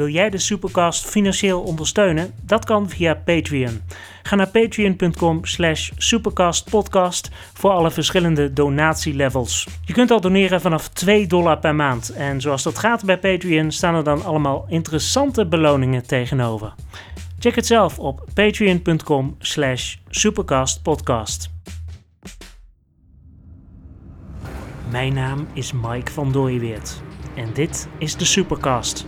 Wil jij de Supercast financieel ondersteunen? Dat kan via Patreon. Ga naar patreon.com slash supercastpodcast voor alle verschillende donatielevels. Je kunt al doneren vanaf 2 dollar per maand. En zoals dat gaat bij Patreon staan er dan allemaal interessante beloningen tegenover. Check het zelf op patreon.com slash supercastpodcast. Mijn naam is Mike van Dooyeweert en dit is de Supercast,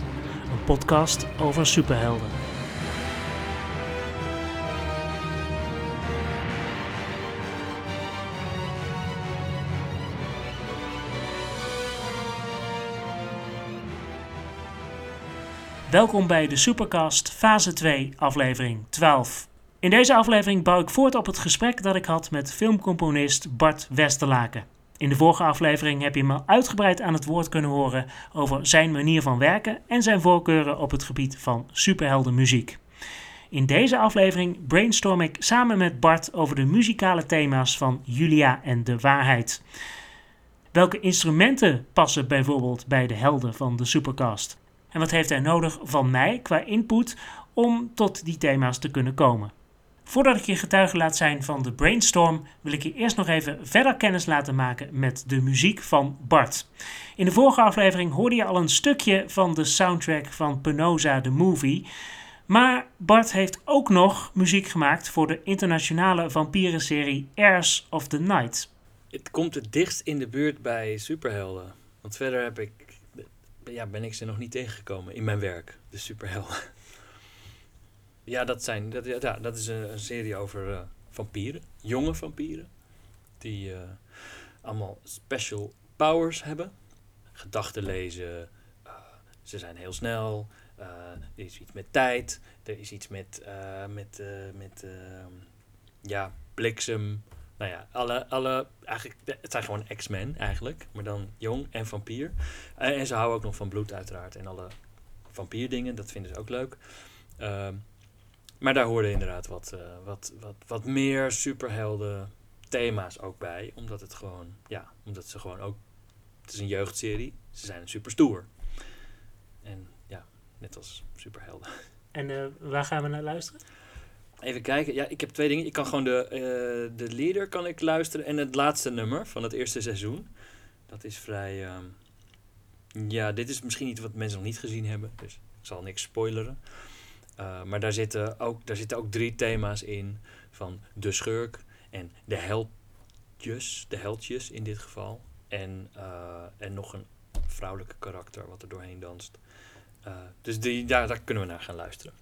podcast over superhelden. Welkom bij de Supercast fase 2 aflevering 12. In deze aflevering bouw ik voort op het gesprek dat ik had met filmcomponist Bart Westerlaken. In de vorige aflevering heb je me uitgebreid aan het woord kunnen horen over zijn manier van werken en zijn voorkeuren op het gebied van superheldenmuziek. In deze aflevering brainstorm ik samen met Bart over de muzikale thema's van Julia en de waarheid. Welke instrumenten passen bijvoorbeeld bij de helden van de Supercast? En wat heeft hij nodig van mij qua input om tot die thema's te kunnen komen? Voordat ik je getuige laat zijn van de brainstorm, wil ik je eerst nog even verder kennis laten maken met de muziek van Bart. In de vorige aflevering hoorde je al een stukje van de soundtrack van Penosa the Movie. Maar Bart heeft ook nog muziek gemaakt voor de internationale vampierenserie Airs of the Night. Het komt het dichtst in de buurt bij superhelden. Want verder heb ik, ja, ben ik ze nog niet tegengekomen in mijn werk, de superhelden. Ja, dat, zijn, dat, ja, dat is een, serie over uh, vampieren, jonge vampieren, die uh, allemaal special powers hebben. Gedachten lezen, uh, ze zijn heel snel, er is iets met tijd, er is iets met, met, met ehm, ja, bliksem. Nou ja, alle, alle, eigenlijk, het zijn gewoon X-Men eigenlijk, maar dan jong en vampier. en ze houden ook nog van bloed uiteraard en alle vampierdingen, dat vinden ze ook leuk. Ehm, maar daar hoorden inderdaad wat, uh, wat, wat, wat meer superhelden thema's ook bij. Omdat het gewoon, ja, omdat ze gewoon ook. Het is een jeugdserie. Ze zijn super stoer. En ja, net als superhelden. En uh, waar gaan we naar luisteren? Even kijken. Ja, ik heb twee dingen. Ik kan gewoon de, uh, de leader kan ik luisteren. En het laatste nummer van het eerste seizoen. Dat is vrij. Um, ja, dit is misschien iets wat mensen nog niet gezien hebben. Dus ik zal niks spoileren. Uh, maar daar zitten, ook, daar zitten ook drie thema's in van de schurk en de heldjes, de heldjes in dit geval. En, uh, en nog een vrouwelijke karakter wat er doorheen danst. Uh, dus die, daar kunnen we naar gaan luisteren.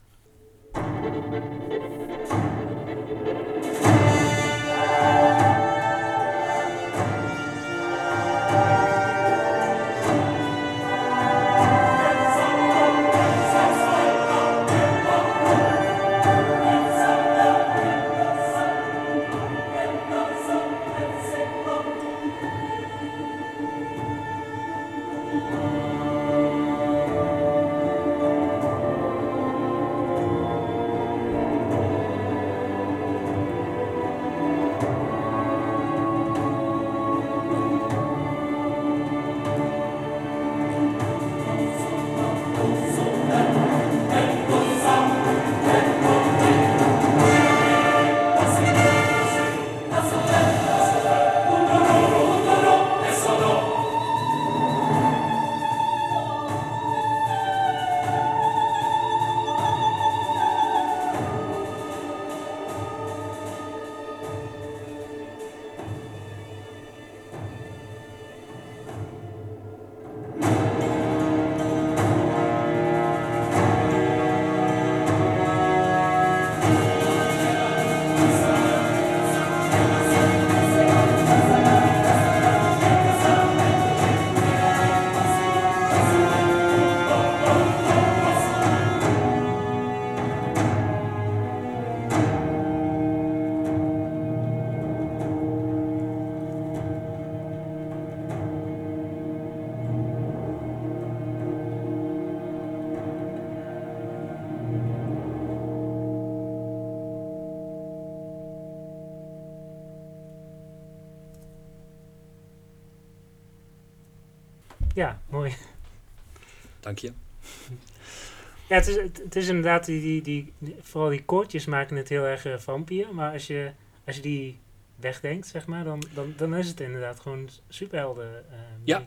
Het is, het, het is inderdaad, die, die, die, die- vooral die koortjes maken het heel erg eh, vampier. Maar als je, als je die wegdenkt, zeg maar, dan, dan, dan is het inderdaad gewoon superhelden eh Ja.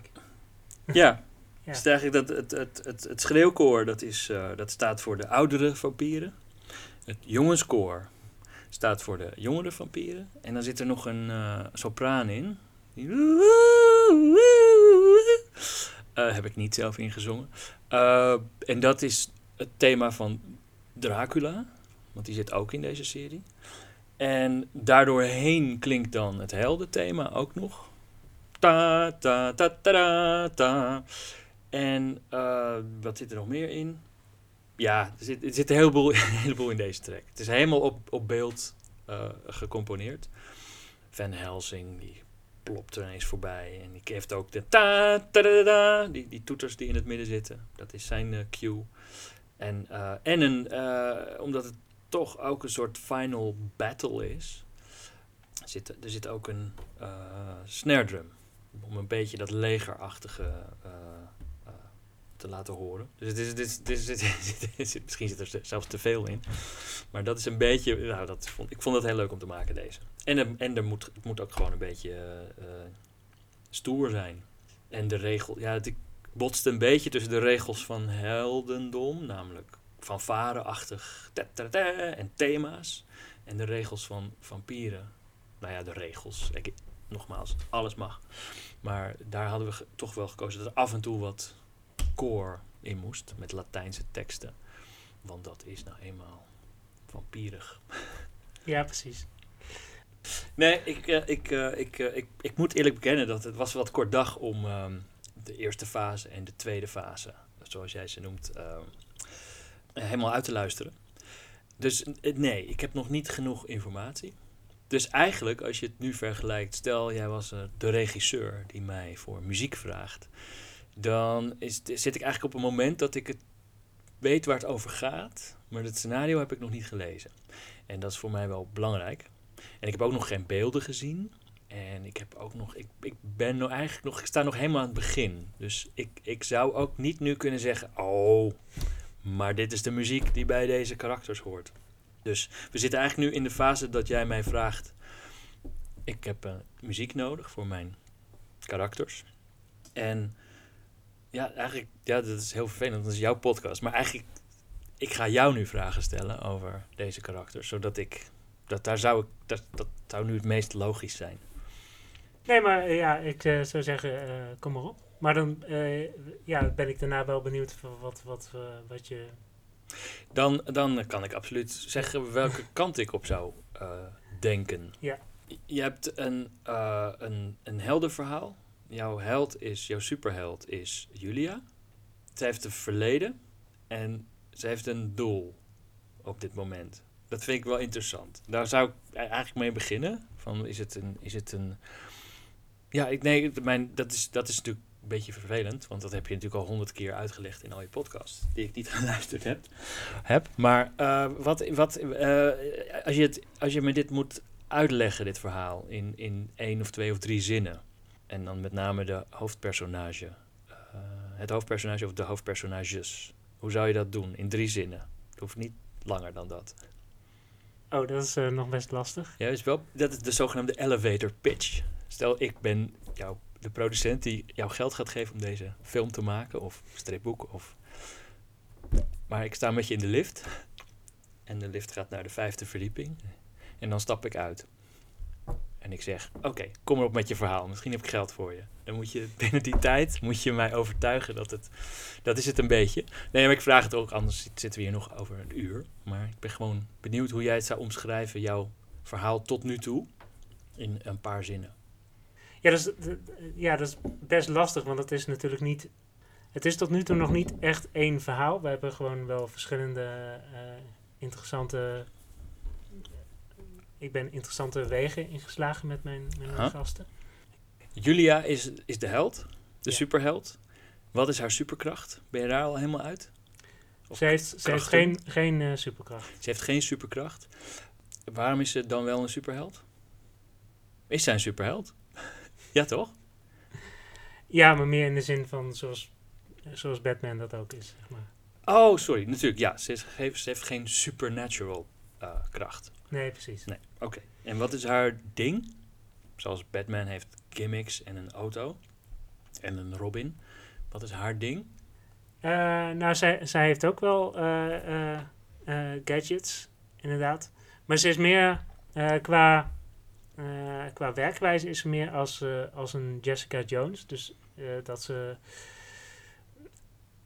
Ja. Ja. Dus eigenlijk dat, het, het, het, het schreeuwkoor, dat, is, eh, dat staat voor de oudere vampieren. Het jongenskoor staat voor de jongere vampieren. En dan zit er nog een sopraan in. Die heb ik niet zelf ingezongen. En dat is het thema van Dracula. Want die zit ook in deze serie. En daardoorheen klinkt dan het heldenthema ook nog. Ta, ta, ta, ta, ta, ta. En eh, wat zit er nog meer in? Ja, er zit, er zit een, heleboel, een heleboel in deze track. Het is helemaal op, op beeld eh, gecomponeerd. Van Helsing, die plopt er ineens voorbij. En die heeft ook de ta, ta, da, die, die toeters die in het midden zitten. Dat is zijn eh, cue. En, eh, en een, eh, omdat het toch ook een soort final battle is, zit, er zit ook een eh, snare drum. Om een beetje dat legerachtige te laten horen. Dus is- het is- misschien zit er zelfs te veel in. Maar dat is een beetje. Nou, dat vond, ik vond het heel leuk om te maken, deze. En, en er moet, het moet ook gewoon een beetje stoer zijn. En de regel. Ja, het botst een beetje tussen de regels van heldendom, namelijk fanfare-achtig en thema's. En de regels van vampieren. Nou ja, de regels. Ik, nogmaals, alles mag. Maar daar hadden we toch wel gekozen dat er af en toe wat koor in moest. Met Latijnse teksten. Want dat is nou eenmaal vampierig. Ja, precies. Nee, ik, eh, ik, eh, ik, eh, ik, ik moet eerlijk bekennen dat het was wat kort dag om ehm, de eerste fase en de tweede fase, zoals jij ze noemt, ehm, helemaal uit te luisteren. Dus eh, nee, ik heb nog niet genoeg informatie. Dus eigenlijk, als je het nu vergelijkt, stel jij was eh, de regisseur die mij voor muziek vraagt, dan zit ik eigenlijk op een moment dat ik het weet waar het over gaat, maar het scenario heb ik nog niet gelezen. En dat is voor mij wel belangrijk. En ik heb ook nog geen beelden gezien. En ik heb ook nog, ik, ik ben nog eigenlijk nog, ik sta nog helemaal aan het begin. Dus ik, ik zou ook niet nu kunnen zeggen, oh, maar dit is de muziek die bij deze karakters hoort. Dus we zitten eigenlijk nu in de fase dat jij mij vraagt, ik heb eh, muziek nodig voor mijn karakters. En ja, eigenlijk, ja, dat is heel vervelend, dat is jouw podcast. Maar eigenlijk, ik ga jou nu vragen stellen over deze karakters, zodat ik dat, daar zou ik, dat, dat zou nu het meest logisch zijn. Nee, maar eh, ja, ik eh, zou zeggen, eh, kom maar op. Maar dan ja, ben ik daarna wel benieuwd wat, wat, wat je... Dan, dan kan ik absoluut zeggen welke kant ik op zou denken. Ja. Je hebt een, een, een heldenverhaal. Jouw held is, jouw superheld is Julia. Ze heeft een verleden en ze heeft een doel op dit moment. Dat vind ik wel interessant. Daar zou ik eigenlijk mee beginnen. Van, is het een... Is het een ja, ik, nee, mijn, dat, is, dat is natuurlijk een beetje vervelend. Want dat heb je natuurlijk al honderd keer uitgelegd in al je podcasts. Die ik niet geluisterd heb. heb. Maar eh, wat, wat, eh, als, je het, als je me dit moet uitleggen, dit verhaal, in, in één of twee of drie zinnen. En dan met name de hoofdpersonage. eh, het hoofdpersonage of de hoofdpersonages. Hoe zou je dat doen? In drie zinnen. Het hoeft niet langer dan dat. Oh, dat is nog best lastig. Ja, is wel, dat is de zogenaamde elevator pitch. Stel, ik ben jou, de producent die jou geld gaat geven om deze film te maken, of stripboek, of... Maar ik sta met je in de lift. En de lift gaat naar de vijfde verdieping. En dan stap ik uit. En ik zeg, oké, kom maar op met je verhaal. Misschien heb ik geld voor je. Dan moet je binnen die tijd moet je mij overtuigen dat het... Dat is het een beetje. Nee, maar ik vraag het ook, anders zitten we hier nog over een uur. Maar ik ben gewoon benieuwd hoe jij het zou omschrijven, jouw verhaal tot nu toe. In een paar zinnen. Ja dat, is, ja, dat is best lastig, want het is natuurlijk niet... Het is tot nu toe nog niet echt één verhaal. We hebben gewoon wel verschillende eh, interessante... Ik ben interessante wegen ingeslagen met mijn, mijn gasten. Julia is, is de held, de Ja. superheld. Wat is haar superkracht? Ben je daar al helemaal uit? Of Ze heeft, ze heeft geen, geen eh, superkracht. Ze heeft geen superkracht. Waarom is ze dan wel een superheld? Is zij een superheld? Ja, toch? Ja, maar meer in de zin van zoals, zoals Batman dat ook is, zeg maar. Oh, sorry. Natuurlijk, ja. Ze, is, heeft, ze heeft geen supernatural eh, kracht. Nee, precies. Nee, oké. En wat is haar ding? Zoals Batman heeft gimmicks en een auto. En een Robin. Wat is haar ding? Eh, nou, zij, zij heeft ook wel eh, gadgets, inderdaad. Maar ze is meer qua, eh, qua werkwijze is ze meer als, eh, als een Jessica Jones. Dus eh, dat ze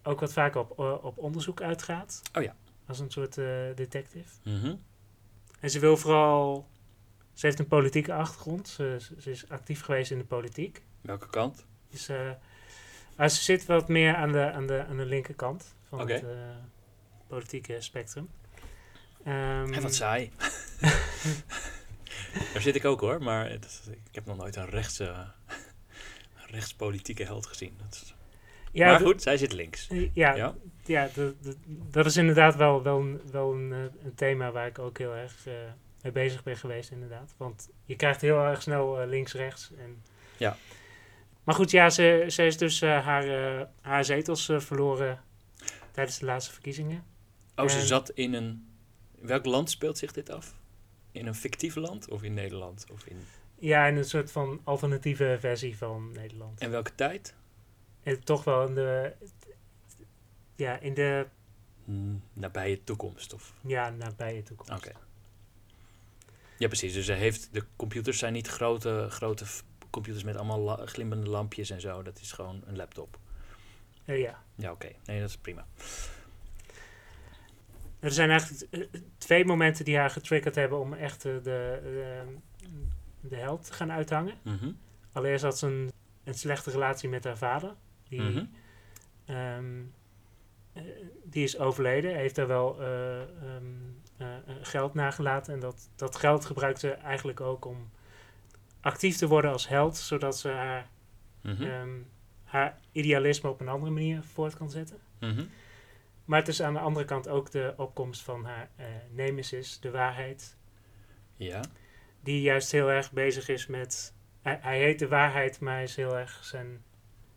ook wat vaker op, op onderzoek uitgaat. Oh ja. Als een soort detective. Mhm. En ze wil vooral... Ze heeft een politieke achtergrond. Ze, ze- is actief geweest in de politiek. Welke kant? Dus, maar ze zit wat meer aan de, aan de, aan de linkerkant van het politieke spectrum. Ehm, En wat saai. Daar zit ik ook hoor, maar het ik heb nog nooit een rechts, een rechtspolitieke held gezien. Dat is, ja, maar goed, zij zit links. Ja, Ja? dat is inderdaad wel, wel, een, wel een, eh, een thema waar ik ook heel erg eh, mee bezig ben geweest, inderdaad. Want je krijgt heel erg snel eh, links-rechts. En... Ja. Maar goed, ja, ze, ze is dus haar, haar zetels verloren tijdens de laatste verkiezingen. Oh, ze zat in een... In welk land speelt zich dit af? In een fictief land of in Nederland? Of in... Ja, in een soort van alternatieve versie van Nederland. En welke tijd? En toch wel in de, ja, in de Hmm, nabije toekomst of... ja, nabije toekomst. Oké. Ja, precies. Dus ze heeft, de computers zijn niet grote, grote computers met allemaal la- glimmende lampjes en zo. Dat is gewoon een laptop. Eh, ja. Ja, oké. Nee, dat is prima. Er zijn eigenlijk eh, twee momenten die haar getriggerd hebben om echt eh, de, de, de held te gaan uithangen. Mhm. Allereerst had ze een, een slechte relatie met haar vader. Die, Mhm. ehm, eh, die is overleden. Hij heeft daar wel eh, ehm, eh, eh, geld nagelaten. En dat, dat geld gebruikte ze eigenlijk ook om actief te worden als held. Zodat ze haar, Mhm. ehm, haar idealisme op een andere manier voort kan zetten. Mhm. Maar het is aan de andere kant ook de opkomst van haar eh, nemesis, de waarheid. Ja. Die juist heel erg bezig is met. Hij, hij heet de waarheid, maar hij is heel erg zijn,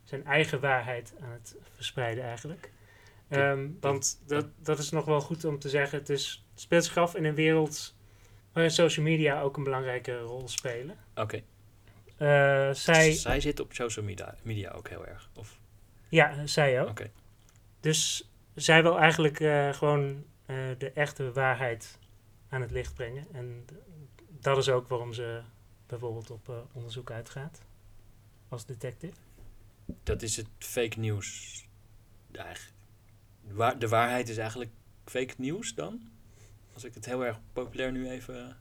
zijn eigen waarheid aan het verspreiden eigenlijk. Ehm, want dat, dat is nog wel goed om te zeggen. Het, is, het speelt zich af in een wereld waarin social media ook een belangrijke rol spelen. Oké. Eh, zij, Zij zit op social media, media ook heel erg. Of, ja, zij ook. Oké. Dus zij wil eigenlijk eh, gewoon eh, de echte waarheid aan het licht brengen. En dat is ook waarom ze bijvoorbeeld op eh, onderzoek uitgaat als detective. dat is het fake nieuws. Eigenlijk. De, waar- de waarheid is eigenlijk fake nieuws dan? Als ik het heel erg populair nu even...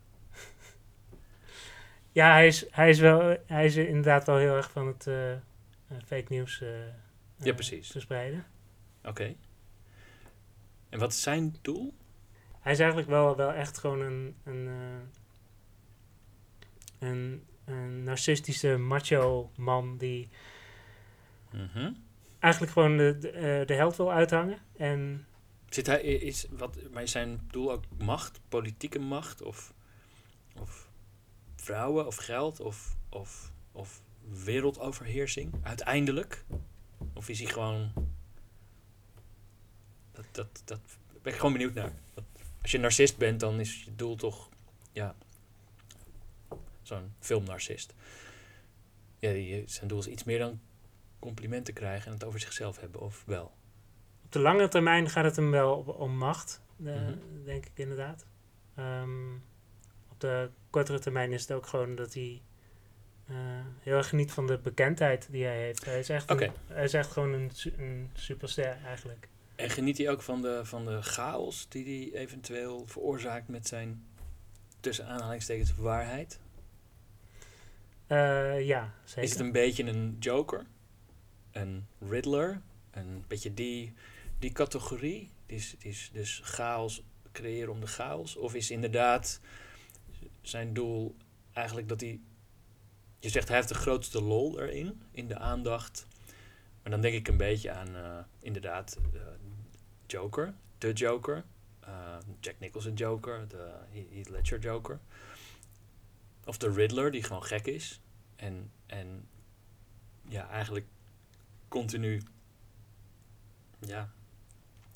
Ja, hij is, hij is, wel, hij is inderdaad wel heel erg van het fake nieuws Ja, precies. verspreiden. Oké. En wat is zijn doel? Hij is eigenlijk wel, wel echt gewoon een, een, eh, een, een narcistische macho man die Mhm. eigenlijk gewoon de, de, eh, de held wil uithangen. En Zit hij, is, wat, maar is zijn doel ook macht, politieke macht? Of, of vrouwen, of geld, of, of, of wereldoverheersing uiteindelijk? Of is hij gewoon... Dat, dat, dat ben ik gewoon benieuwd naar. Want als je een narcist bent, dan is je doel toch... Ja, zo'n filmnarcist. Ja, die, zijn doel is iets meer dan complimenten krijgen en het over zichzelf hebben, of wel? op de lange termijn gaat het hem wel om macht, eh, Mhm. denk ik inderdaad. Ehm, op de kortere termijn is het ook gewoon dat hij eh, heel erg geniet van de bekendheid die hij heeft. Hij is echt, een- hij is echt gewoon een, een superster eigenlijk. En geniet hij ook van de, van de chaos die hij eventueel veroorzaakt met zijn tussen aanhalingstekens waarheid? Eh, ja, zeker. Is het een beetje een Joker? Een Riddler? Een beetje die, die categorie? Die is, die is dus chaos creëren om de chaos? Of is inderdaad zijn doel eigenlijk dat hij... Je zegt hij heeft de grootste lol erin, in de aandacht. Maar dan denk ik een beetje aan eh, inderdaad eh, Joker, de Joker. eh, Jack Nicholson Joker, de Heath Ledger Joker. Of de Riddler, die gewoon gek is. En, en ja, eigenlijk continu ja,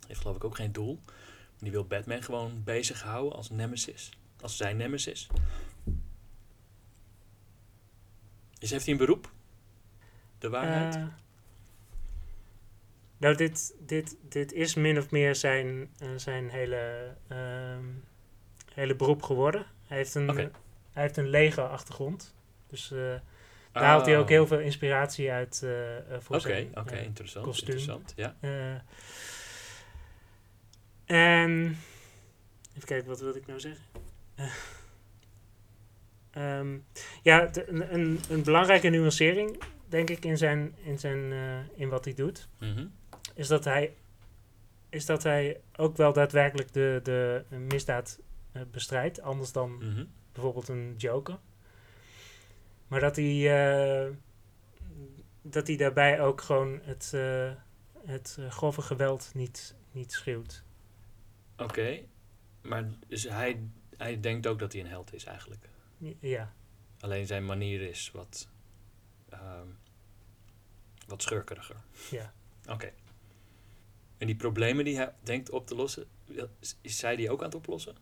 Heeft geloof ik ook geen doel. Die wil Batman gewoon bezighouden als nemesis. Als zijn nemesis. Dus heeft hij een beroep? De waarheid? Eh, nou, dit, dit, dit is min of meer zijn, eh, zijn hele, ehm, hele beroep geworden. Hij heeft een, hij heeft een leger achtergrond. Dus eh, daar haalt hij ook Oh. heel veel inspiratie uit eh, voor Oké, zijn oké, interessant. kostuum. Interessant, ja. en even kijken, wat wilde ik nou zeggen? Eh, ehm, ja, een, een, een belangrijke nuancering, denk ik, in, zijn, in, zijn, in wat hij doet, Mhm. Is dat hij, is dat hij ook wel daadwerkelijk de, de misdaad eh, bestrijdt, anders dan Mhm. bijvoorbeeld een Joker. Maar dat hij, eh, dat hij daarbij ook gewoon het, eh, het grove geweld niet, niet schreeuwt. Oké, maar dus hij, hij denkt ook dat hij een held is eigenlijk. Ja, Alleen zijn manier is wat, ehm, wat schurkeriger. ja. Oké. En die problemen die hij denkt op te lossen, is, is zij die ook aan het oplossen?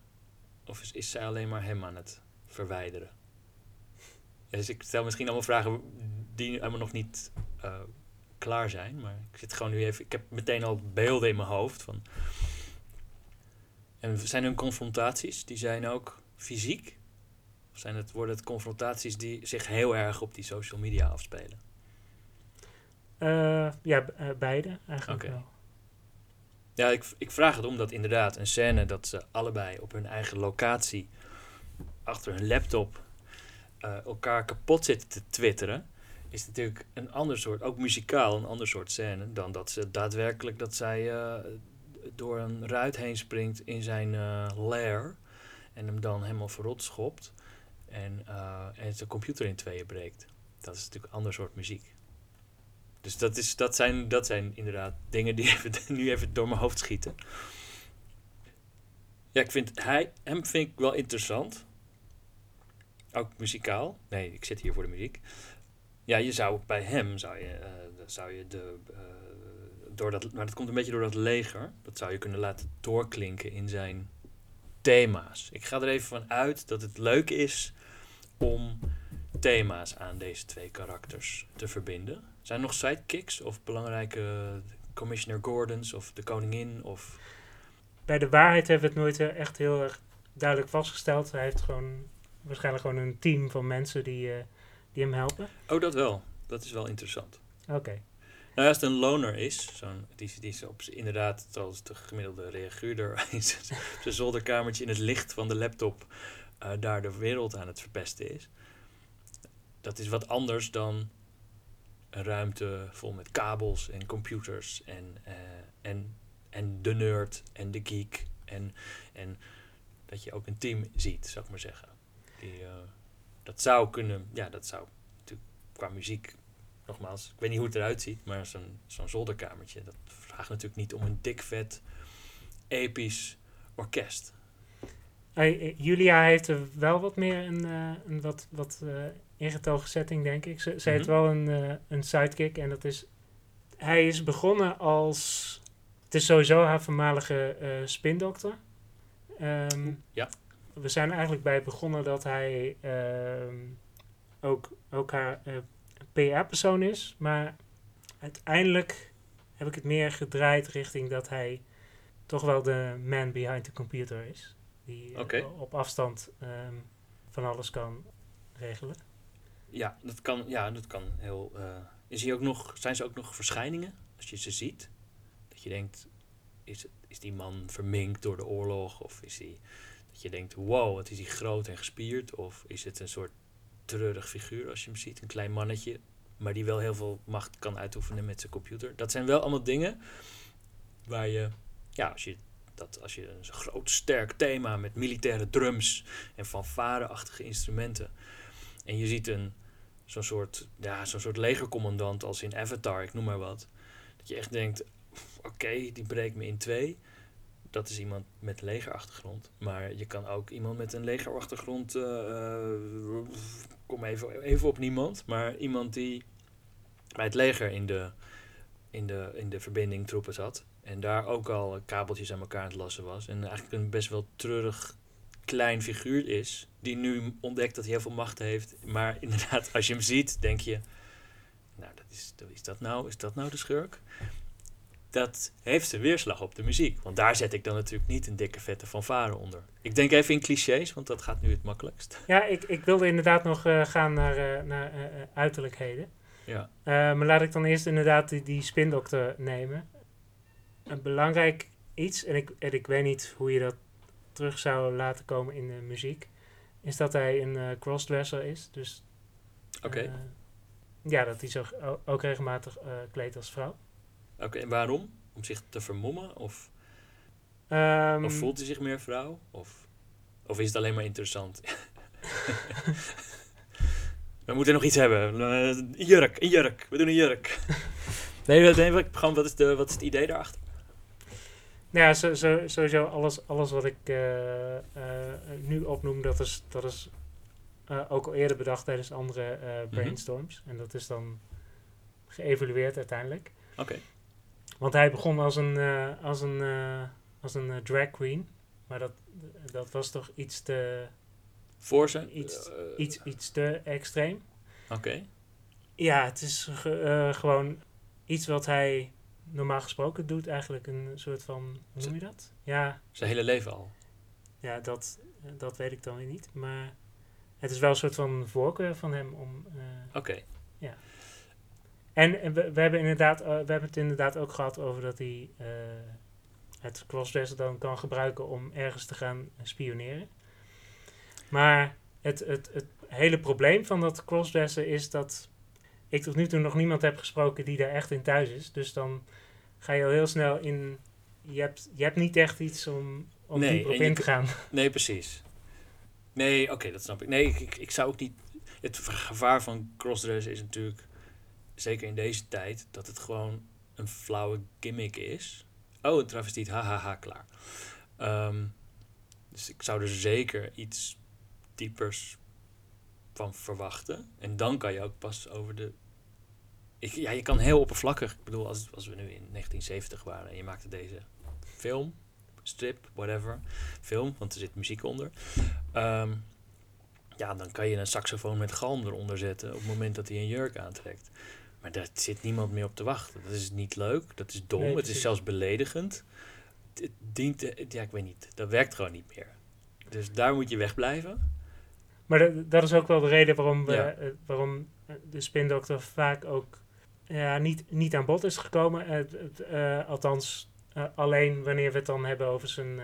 Of is, is zij alleen maar hem aan het verwijderen? Ja, dus ik stel misschien allemaal vragen die helemaal nog niet eh, klaar zijn. Maar ik zit gewoon nu even. Ik heb meteen al beelden in mijn hoofd van. En zijn hun confrontaties, die zijn ook fysiek? Of zijn het, worden het confrontaties die zich heel erg op die social media afspelen? Eh, ja, eh, beide eigenlijk wel. Ja, ik, ik vraag het omdat inderdaad een scène dat ze allebei op hun eigen locatie achter hun laptop eh, elkaar kapot zitten te twitteren, is natuurlijk een ander soort, ook muzikaal een ander soort scène dan dat ze daadwerkelijk dat zij eh, door een ruit heen springt in zijn eh lair en hem dan helemaal verrot schopt en, en zijn computer in tweeën breekt. Dat is natuurlijk een ander soort muziek. Dus dat, is, dat, zijn, dat zijn inderdaad dingen die even, nu even door mijn hoofd schieten. Ja, ik vind hij, hem vind ik wel interessant. Ook muzikaal. Nee, ik zit hier voor de muziek. Ja, je zou bij hem zou je, eh, zou je de. eh, door dat, maar dat komt een beetje door dat leger. Dat zou je kunnen laten doorklinken in zijn thema's. Ik ga er even van uit dat het leuk is om thema's aan deze twee karakters te verbinden. Zijn er nog sidekicks of belangrijke Commissioner Gordons of de koningin of... Bij de waarheid hebben we het nooit eh, echt heel erg duidelijk vastgesteld. Hij heeft gewoon waarschijnlijk gewoon een team van mensen die, eh, die hem helpen. Oh, dat wel. Dat is wel interessant. Oké. Nou, als het een loner is, zo'n, die, die is op, inderdaad, zoals de gemiddelde reaguurder, in zijn zolderkamertje in het licht van de laptop eh, daar de wereld aan het verpesten is. Dat is wat anders dan een ruimte vol met kabels en computers en, eh, en, en de nerd en de geek. En, en dat je ook een team ziet, zou ik maar zeggen. Die, eh, dat zou kunnen, ja, dat zou natuurlijk qua muziek nogmaals, ik weet niet hoe het eruit ziet, maar zo'n zo'n zolderkamertje, dat vraagt natuurlijk niet om een dik vet, episch orkest. Eh, Julia heeft er wel wat meer een, een wat, wat ingetogen setting, denk ik. Ze, ze heeft Mhm. wel een, eh, een sidekick en dat is... Hij is begonnen als... Het is sowieso haar voormalige eh, spindokter. Ehm, Ja. We zijn eigenlijk bij begonnen dat hij ehm, ook, ook haar eh, PR-persoon is. Maar uiteindelijk heb ik het meer gedraaid richting dat hij toch wel de man behind the computer is. Die op afstand ehm, van alles kan regelen. Ja, dat kan, ja, dat kan heel. eh, is hij ook nog, zijn ze ook nog verschijningen als je ze ziet? Dat je denkt, is, is die man verminkt door de oorlog? Of is hij, dat je denkt, wow, wat is hij groot en gespierd? Of is het een soort treurig figuur als je hem ziet? Een klein mannetje, maar die wel heel veel macht kan uitoefenen met zijn computer. Dat zijn wel allemaal dingen waar je, ja, als je dat als je een groot sterk thema met militaire drums en fanfare-achtige instrumenten en je ziet een zo'n soort, ja, zo'n soort legercommandant als in Avatar, ik noem maar wat. Dat je echt denkt, oké, die breekt me in twee. Dat is iemand met legerachtergrond. Maar je kan ook iemand met een legerachtergrond, eh, kom even, even op niemand, maar iemand die bij het leger in de, in de, in de verbinding troepen zat. En daar ook al kabeltjes aan elkaar aan het lassen was. En eigenlijk een best wel treurig klein figuur is. Die nu ontdekt dat hij heel veel macht heeft. Maar inderdaad, als je hem ziet, denk je... Nou, dat is, is, dat nou, is dat nou de schurk? Dat heeft zijn weerslag op de muziek. Want daar zet ik dan natuurlijk niet een dikke vette fanfare onder. Ik denk even in clichés, want dat gaat nu het makkelijkst. Ja, ik, ik wilde inderdaad nog uh, gaan naar, uh, naar uh, uiterlijkheden. Ja. maar laat ik dan eerst inderdaad die, die spindokter nemen. Een belangrijk iets, en ik, en ik weet niet hoe je dat terug zou laten komen in de muziek, is dat hij een crossdresser is. Dus Oké. ja, dat hij zich ook regelmatig kleedt als vrouw. Oké, en waarom? Om zich te vermommen? Of, um, of voelt hij zich meer vrouw? Of, of is het alleen maar interessant? We moeten nog iets hebben. Een jurk, een jurk. We doen een jurk. nee, nee gewoon, wat, is de, wat is het idee daarachter? Nou ja, zo, zo, sowieso alles, alles wat ik uh, uh, nu opnoem, dat is, dat is uh, ook al eerder bedacht tijdens andere brainstorms. Mm -hmm. En dat is dan geëvalueerd uiteindelijk. Oké. Okay. Want hij begon als een, als een, als een drag queen. Maar dat, dat was toch iets te... Voor zijn? Iets, iets, iets te extreem. Oké. Okay. Ja, het is ge, gewoon iets wat hij normaal gesproken doet. Eigenlijk een soort van... Hoe noem je dat? Ja. Zijn hele leven al? Ja, dat, dat weet ik dan weer niet. Maar het is wel een soort van voorkeur van hem om... Uh, Oké. Okay. Ja. En, we, we, hebben inderdaad, uh, we hebben het inderdaad ook gehad over dat hij uh, het crossdresser dan kan gebruiken om ergens te gaan spioneren. Maar het, het, het hele probleem van dat crossdresser is dat ik tot nu toe nog niemand heb gesproken die daar echt in thuis is. Dus dan ga je al heel snel in. Je hebt, je hebt niet echt iets om, om nee, dieper op in te gaan. Nee, precies. Nee, oké, okay, dat snap ik. Nee, ik, ik, ik, zou ook niet. Het gevaar van crossdresser is natuurlijk. Zeker in deze tijd. Dat het gewoon een flauwe gimmick is. Oh, een travestiet, hahaha, klaar. Um, dus ik zou er zeker iets diepers van verwachten. En dan kan je ook pas over de. Ik, ja, je kan heel oppervlakkig. Ik bedoel, als, als we nu in 1970 waren en je maakte deze film, strip, whatever, film, want er zit muziek onder. Um, ja, dan kan je een saxofoon met galm eronder zetten op het moment dat hij een jurk aantrekt. Maar daar zit niemand meer op te wachten. Dat is niet leuk, dat is dom, nee, het is zelfs beledigend. Het dient, ja, ik weet niet, dat werkt gewoon niet meer. Dus daar moet je wegblijven. Maar dat, dat is ook wel de reden waarom, we, ja. uh, waarom de spindokter vaak ook ja, niet, niet aan bod is gekomen. Uh, althans, uh, alleen wanneer we het dan hebben over zijn,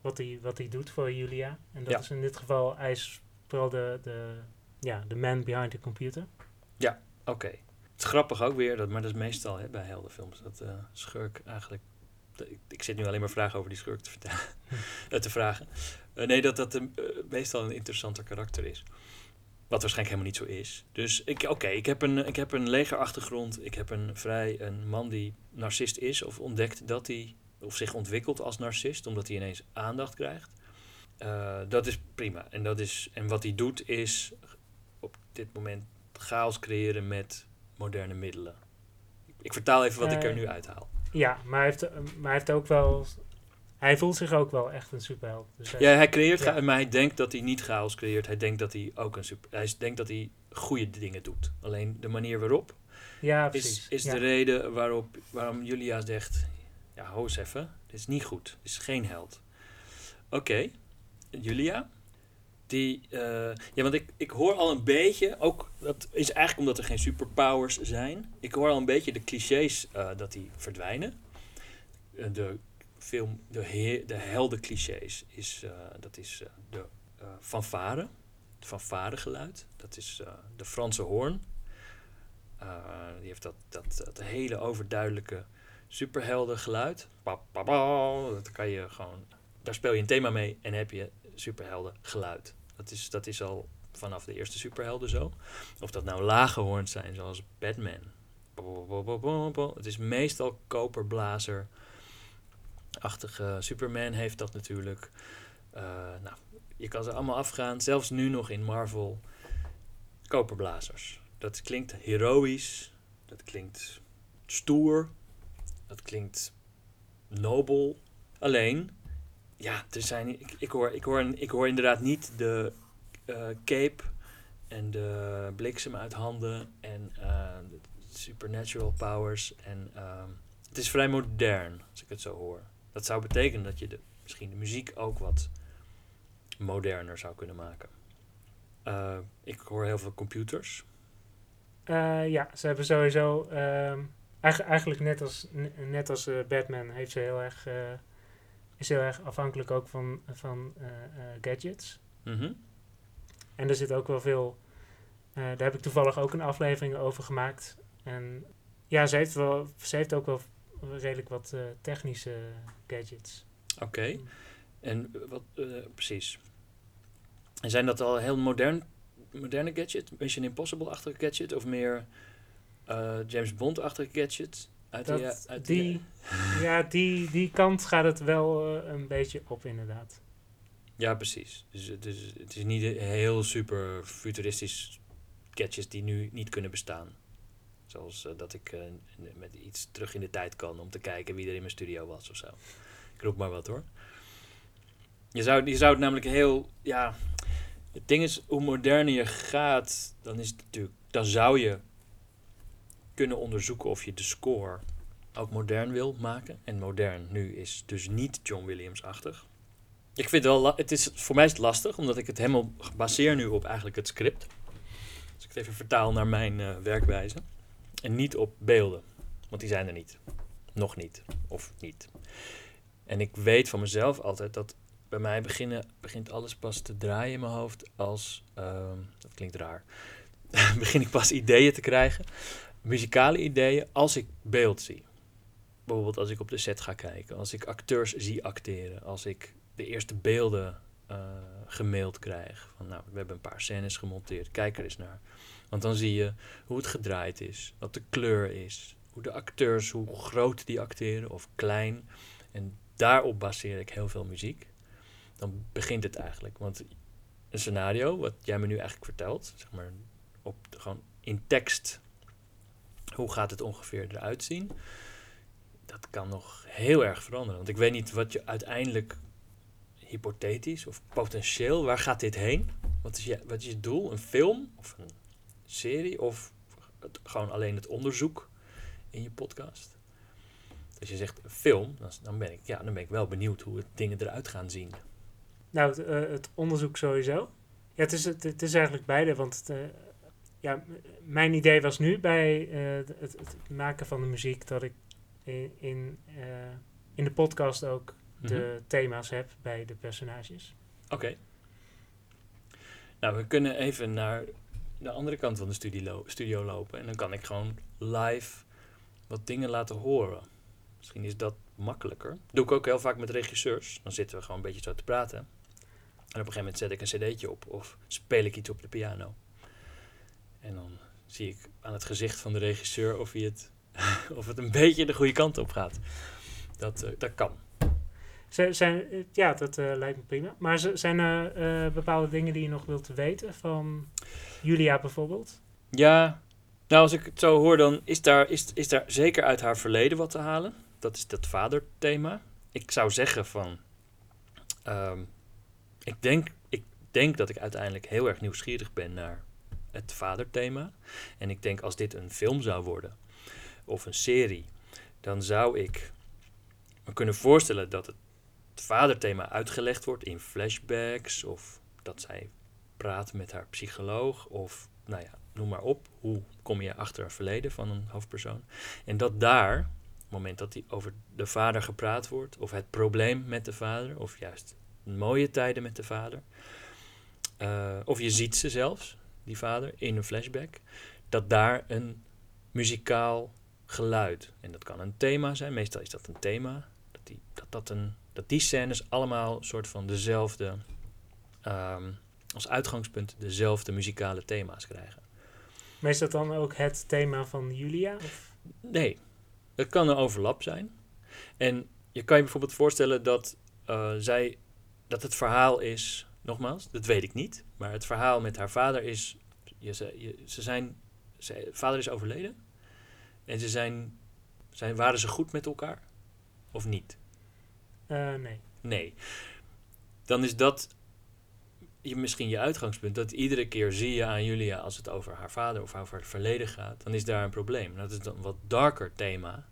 wat hij wat hij doet voor Julia. En dat Ja. is in dit geval, hij is vooral de, de, ja, de man behind the computer. Oké. Het is grappig ook weer, dat, maar dat is meestal hè, bij heldenfilms, dat eh, schurk eigenlijk... de- ik, ik zit nu alleen maar vragen over die schurk te, vertellen, eh, te vragen. Eh, nee, dat dat een, eh, meestal een interessanter karakter is. Wat waarschijnlijk helemaal niet zo is. Dus ik, oké, ik, heb een, ik heb een legerachtergrond. Ik heb een vrij een man die narcist is of ontdekt dat hij... of zich ontwikkelt als narcist, omdat hij ineens aandacht krijgt. Eh, dat is prima. En, dat is, en wat hij doet is op dit moment chaos creëren met moderne middelen. Ik vertaal even wat ik er Eh, nu uithaal. Ja, maar hij heeft, maar hij heeft ook wel... Hij voelt zich ook wel echt een superheld. Dus Ja, hij creëert, Ja. maar hij denkt dat hij niet chaos creëert. Hij denkt dat hij ook een super. Hij denkt dat hij goede dingen doet. Alleen de manier waarop ja is, precies. is ja. de reden waarop waarom Julia zegt: Ja, ho eens even, dit is niet goed. Dit is geen held. Oké, Julia. Die, eh, ja, want ik, ik hoor al een beetje, ook dat is eigenlijk omdat er geen superpowers zijn. Ik hoor al een beetje de clichés eh, dat die verdwijnen. Eh, de film, de, he- de heldenclichés, is, eh, dat is eh, de eh fanfare, het fanfaregeluid. Dat is de Franse hoorn. Die heeft dat, dat, dat hele overduidelijke superheldengeluid. Pa, pa, pa, dat kan je gewoon, daar speel je een thema mee en heb je superheldengeluid. Dat is, dat is al vanaf de eerste superhelden zo. Of dat nou lage hoorns zijn, zoals Batman. Het is meestal koperblazer. Achtige Superman heeft dat natuurlijk. Eh, nou, je kan ze allemaal afgaan. Zelfs nu nog in Marvel. Koperblazers. Dat klinkt heroïs. Dat klinkt stoer. Dat klinkt nobel. Alleen, ja, er zijn, ik, ik, hoor, ik, hoor, ik hoor inderdaad niet de eh, cape en de bliksem uit handen en eh, supernatural powers. En ehm, het is vrij modern, als ik het zo hoor. Dat zou betekenen dat je de, misschien de muziek ook wat moderner zou kunnen maken. Eh, ik hoor heel veel computers. Eh, ja, ze hebben sowieso... ehm, eigen- eigenlijk net als, ne- net als eh, Batman heeft ze heel erg... is heel erg afhankelijk ook van, van gadgets. Mhm. En er zit ook wel veel... daar heb ik toevallig ook een aflevering over gemaakt. En ja, ze heeft, wel, ze heeft ook wel redelijk wat eh, technische gadgets. Oké. En eh, wat, eh, precies. En zijn dat al heel modern, moderne gadget? Mission Impossible-achtige gadget? Of meer James Bond-achtige gadget? Uit Dat, die, uit die, ja, die, die kant gaat het wel een beetje op inderdaad. Ja, precies. Dus, het is- het is niet heel super futuristisch gadgets die nu niet kunnen bestaan. Zoals eh, dat ik eh, met iets terug in de tijd kan om te kijken wie er in mijn studio was of zo. Ik roep maar wat hoor. Je zou, je zou het namelijk heel. Ja, het ding is, hoe moderner je gaat, dan is het natuurlijk. Dan zou je kunnen onderzoeken of je de score ook modern wil maken. En modern nu is dus niet John Williams-achtig. Ik vind het wel, het is, voor mij is het lastig, omdat ik het helemaal baseer nu op eigenlijk het script. Als ik het even vertaal naar mijn eh, werkwijze. En niet op beelden, want die zijn er niet. Nog niet, of niet. En ik weet van mezelf altijd dat bij mij beginnen, begint alles pas te draaien in mijn hoofd als, ehm, dat klinkt raar, begin ik pas ideeën te krijgen, muzikale ideeën, als ik beeld zie. Bijvoorbeeld als ik op de set ga kijken, als ik acteurs zie acteren, als ik de eerste beelden eh, gemaild krijg. Van nou, we hebben een paar scènes gemonteerd, kijk er eens naar. Want dan zie je hoe het gedraaid is, wat de kleur is, hoe de acteurs, hoe groot die acteren of klein. En daarop baseer ik heel veel muziek. Dan begint het eigenlijk. Want een scenario, wat jij me nu eigenlijk vertelt, zeg maar op, gewoon in tekst, hoe gaat het ongeveer eruit zien? Dat kan nog heel erg veranderen. Want ik weet niet wat je uiteindelijk hypothetisch of potentieel, waar gaat dit heen? Wat is je, wat is je doel? Een film of een serie of het, gewoon alleen het onderzoek in je podcast? Als je zegt film, dan, dan, ben ik, ja, dan ben ik wel benieuwd hoe het dingen eruit gaan zien. Nou, het, eh, het onderzoek sowieso. Ja, het is, het, het is eigenlijk beide, want het, eh, ja, mijn idee was nu bij eh, het, het maken van de muziek dat ik in, in, in de podcast ook de Mhm. thema's heb bij de personages. Oké. Nou, we kunnen even naar de andere kant van de studio, lopen. En dan kan ik gewoon live wat dingen laten horen. Misschien is dat makkelijker. Doe ik ook heel vaak met regisseurs. Dan zitten we gewoon een beetje zo te praten. En op een gegeven moment zet ik een cd'tje op. Of speel ik iets op de piano. En dan zie ik aan het gezicht van de regisseur of, hij het, of het een beetje de goede kant op gaat. Dat, eh, dat kan. Zijn, eh, ja, dat eh, lijkt me prima. Maar zijn er eh, bepaalde dingen die je nog wilt weten van Julia bijvoorbeeld? Ja, nou als ik het zo hoor, dan is daar, is, is daar zeker uit haar verleden wat te halen. Dat is dat vaderthema. Ik zou zeggen van, ehm, ik, denk, ik denk dat ik uiteindelijk heel erg nieuwsgierig ben naar het vaderthema. En ik denk als dit een film zou worden, of een serie, dan zou ik me kunnen voorstellen dat het vaderthema uitgelegd wordt in flashbacks, of dat zij praat met haar psycholoog, of nou ja, noem maar op. Hoe kom je achter het verleden van een hoofdpersoon? En dat daar, op het moment dat die over de vader gepraat wordt, of het probleem met de vader, of juist mooie tijden met de vader, eh, of je ziet ze zelfs, die vader, in een flashback, dat daar een muzikaal geluid, en dat kan een thema zijn, meestal is dat een thema, dat die, dat, dat, een, dat die scènes allemaal een soort van dezelfde, ehm, als uitgangspunt dezelfde muzikale thema's krijgen. Maar is dat dan ook het thema van Julia? Of? Nee, het kan een overlap zijn. En je kan je bijvoorbeeld voorstellen dat eh, zij dat het verhaal is, nogmaals, dat weet ik niet, maar het verhaal met haar vader is, je, ze, ze zijn, ze, vader is overleden en ze zijn, zijn, waren ze goed met elkaar of niet? Eh, nee. Nee. Dan is dat je, misschien je uitgangspunt. Dat iedere keer zie je aan Julia als het over haar vader of over het verleden gaat. Dan is daar een probleem. Dat is dan een wat darker thema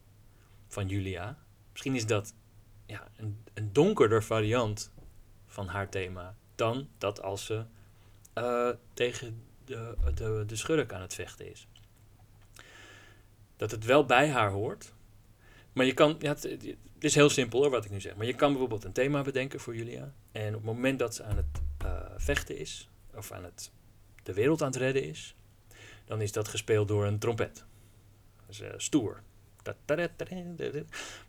van Julia. Misschien is dat ja, een, een donkerder variant van haar thema. Dan dat als ze eh, tegen de, de, de schurk aan het vechten is. Dat het wel bij haar hoort. Maar je kan, ja, het, het is heel simpel hoor wat ik nu zeg. Maar je kan bijvoorbeeld een thema bedenken voor Julia. En op het moment dat ze aan het uh, vechten is, of aan het de wereld aan het redden is, dan is dat gespeeld door een trompet. Dat uh, stoer.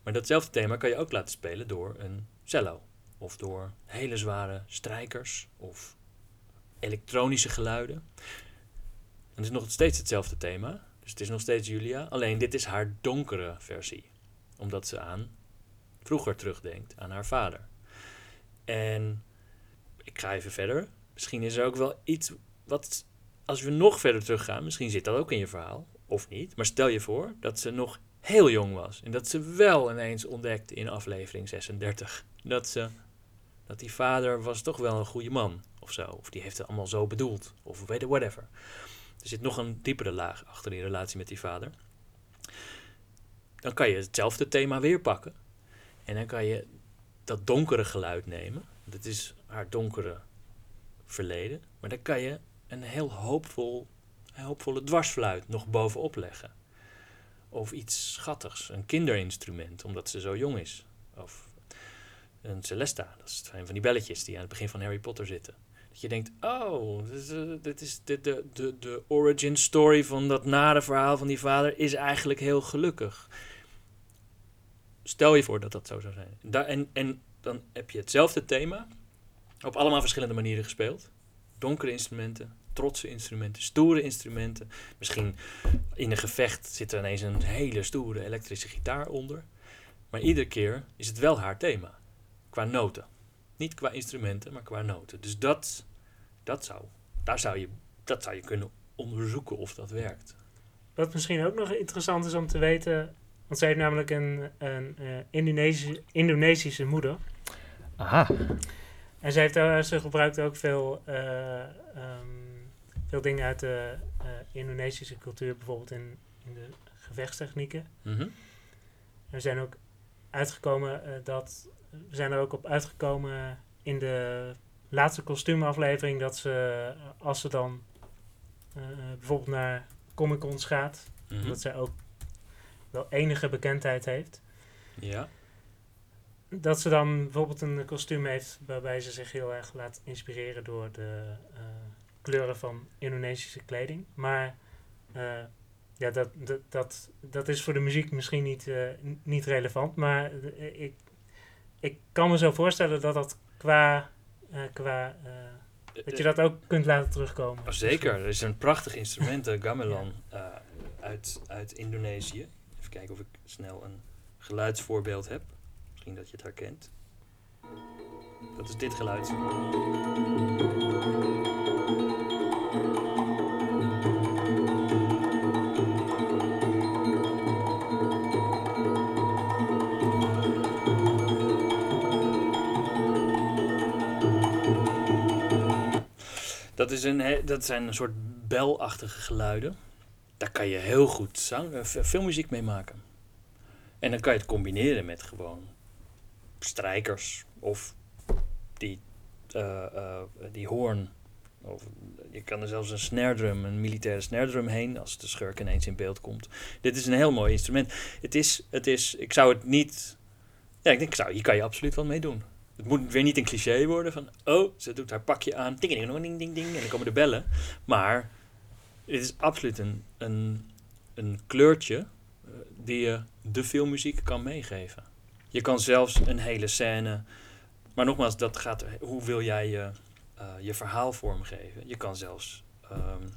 Maar datzelfde thema kan je ook laten spelen door een cello. Of door hele zware strijkers of elektronische geluiden. Dan is nog steeds hetzelfde thema. Dus het is nog steeds Julia. Alleen dit is haar donkere versie. Omdat ze aan vroeger terugdenkt, aan haar vader. En ik ga even verder. Misschien is er ook wel iets wat, als we nog verder teruggaan, misschien zit dat ook in je verhaal, of niet. Maar stel je voor dat ze nog heel jong was en dat ze wel ineens ontdekte in aflevering 36 dat ze, dat die vader was toch wel een goede man of zo, of die heeft het allemaal zo bedoeld, of whatever. Er zit nog een diepere laag achter die relatie met die vader. Dan kan je hetzelfde thema weer pakken. En dan kan je dat donkere geluid nemen. Dat is haar donkere verleden. Maar dan kan je een heel hoopvol, hoopvolle dwarsfluit nog bovenop leggen. Of iets schattigs, een kinderinstrument, omdat ze zo jong is. Of een Celesta, dat een van die belletjes die aan het begin van Harry Potter zitten. Dat je denkt, oh, dit is, uh, dit is de, de, de, de origin story van dat nare verhaal van die vader is eigenlijk heel gelukkig. Stel je voor dat dat zo zou zijn. Da en, en dan heb je hetzelfde thema, op allemaal verschillende manieren gespeeld. Donkere instrumenten, trotse instrumenten, stoere instrumenten. Misschien in een gevecht zit er ineens een hele stoere elektrische gitaar onder. Maar iedere keer is het wel haar thema. Qua noten. Niet qua instrumenten, maar qua noten. Dus dat, dat, zou, daar zou je, dat zou je kunnen onderzoeken of dat werkt. Wat misschien ook nog interessant is om te weten. Want zij heeft namelijk een, een uh, Indonesische, Indonesische moeder. Aha. En ze, heeft, uh, ze gebruikt ook veel, uh, um, veel dingen uit de Indonesische cultuur, bijvoorbeeld in, in de gevechtstechnieken. Mm -hmm. We zijn ook uitgekomen dat we zijn er ook op uitgekomen in de laatste kostuumaflevering dat ze als ze dan uh, bijvoorbeeld naar Comic Cons gaat, mm -hmm. dat zij ook wel enige bekendheid heeft. Ja. Dat ze dan bijvoorbeeld een kostuum heeft waarbij ze zich heel erg laat inspireren door de uh, kleuren van Indonesische kleding. Maar uh, ja, dat, dat, dat, dat is voor de muziek misschien niet, uh, niet relevant. Maar ik, ik kan me zo voorstellen dat dat qua. qua dat je dat ook kunt laten terugkomen. Oh, zeker, er is een prachtig instrument, de gamelan, uit, uit Indonesië. Kijken of ik snel een geluidsvoorbeeld heb. Misschien dat je het herkent. Dat is dit geluid. Dat, is een, dat zijn een soort belachtige geluiden. Daar kan je heel goed zang, veel muziek mee maken. En dan kan je het combineren met gewoon strijkers of die, uh, uh, die hoorn. Of je kan er zelfs een snare drum, een militaire snare drum heen als de schurk ineens in beeld komt. Dit is een heel mooi instrument. Het is, het is ik zou het niet. Ja, ik denk, ik zou, hier kan je absoluut wel mee doen. Het moet weer niet een cliché worden van, oh, ze doet haar pakje aan, ding, ding, ding, ding, ding, en dan komen de bellen. Maar het is absoluut een, een, een kleurtje uh, die je de filmmuziek kan meegeven. Je kan zelfs een hele scène. Maar nogmaals, dat gaat. Hoe wil jij je, uh, je verhaal vormgeven? Je kan zelfs um,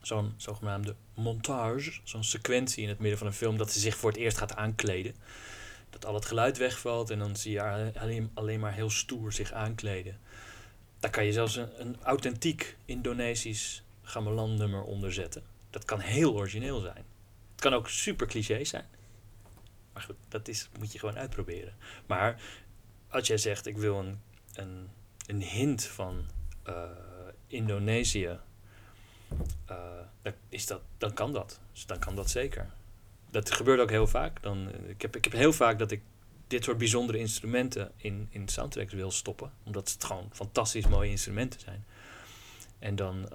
zo'n zogenaamde montage, zo'n sequentie in het midden van een film, dat ze zich voor het eerst gaat aankleden. Dat al het geluid wegvalt en dan zie je alleen, alleen maar heel stoer zich aankleden. Daar kan je zelfs een authentiek Indonesisch gamelan nummer onder zetten. Dat kan heel origineel zijn. Het kan ook super cliché zijn. Maar goed, dat is, moet je gewoon uitproberen. Maar als jij zegt, ik wil een, een, een hint van uh, Indonesië, uh, dan, is dat, dan kan dat. Dus dan kan dat zeker. Dat gebeurt ook heel vaak. Dan, ik, heb, ik heb heel vaak dat ik dit soort bijzondere instrumenten in, in soundtracks wil stoppen. Omdat het gewoon fantastisch mooie instrumenten zijn. En dan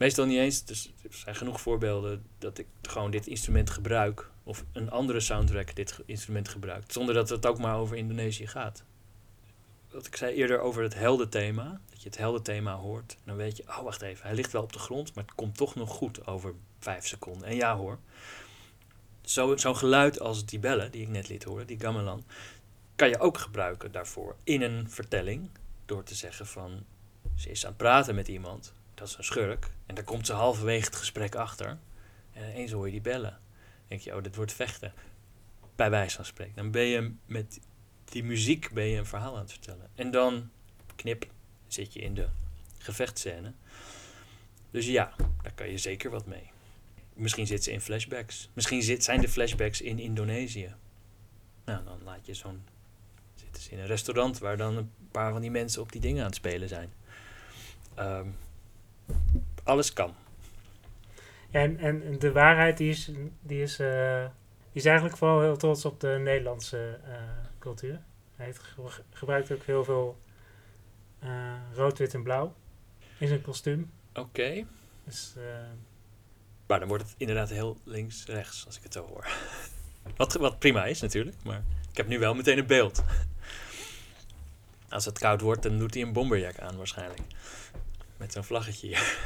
meestal niet eens. Dus er zijn genoeg voorbeelden dat ik gewoon dit instrument gebruik. Of een andere soundtrack dit instrument gebruikt. Zonder dat het ook maar over Indonesië gaat. Wat ik zei eerder over het heldenthema. Dat je het heldenthema hoort. Dan weet je, oh wacht even, hij ligt wel op de grond. Maar het komt toch nog goed over vijf seconden. En ja hoor. Zo'n zo geluid als die bellen die ik net liet horen, die gamelan. Kan je ook gebruiken daarvoor in een vertelling. Door te zeggen van, ze is aan het praten met iemand. Dat is een schurk. En daar komt ze halverwege het gesprek achter. En ineens hoor je die bellen. Dan denk je, oh, dit wordt vechten. Bij wijze van spreken. Dan ben je met die muziek ben je een verhaal aan het vertellen. En dan, knip, zit je in de gevechtscène. Dus ja, daar kan je zeker wat mee. Misschien zit ze in flashbacks. Misschien zijn de flashbacks in Indonesië. Nou, dan laat je zo'n... Zitten ze in een restaurant waar dan een paar van die mensen op die dingen aan het spelen zijn. Um, alles kan. en, en de waarheid die is, die is, uh, die is eigenlijk vooral heel trots op de Nederlandse uh, cultuur. Hij ge gebruikt ook heel veel uh, rood, wit en blauw in zijn kostuum. Oké. Okay. Dus, maar dan wordt het inderdaad heel links-rechts als ik het zo hoor. wat, wat prima is natuurlijk, maar ik heb nu wel meteen een beeld. Als het koud wordt, dan doet hij een bomberjack aan waarschijnlijk. Met zo'n vlaggetje hier.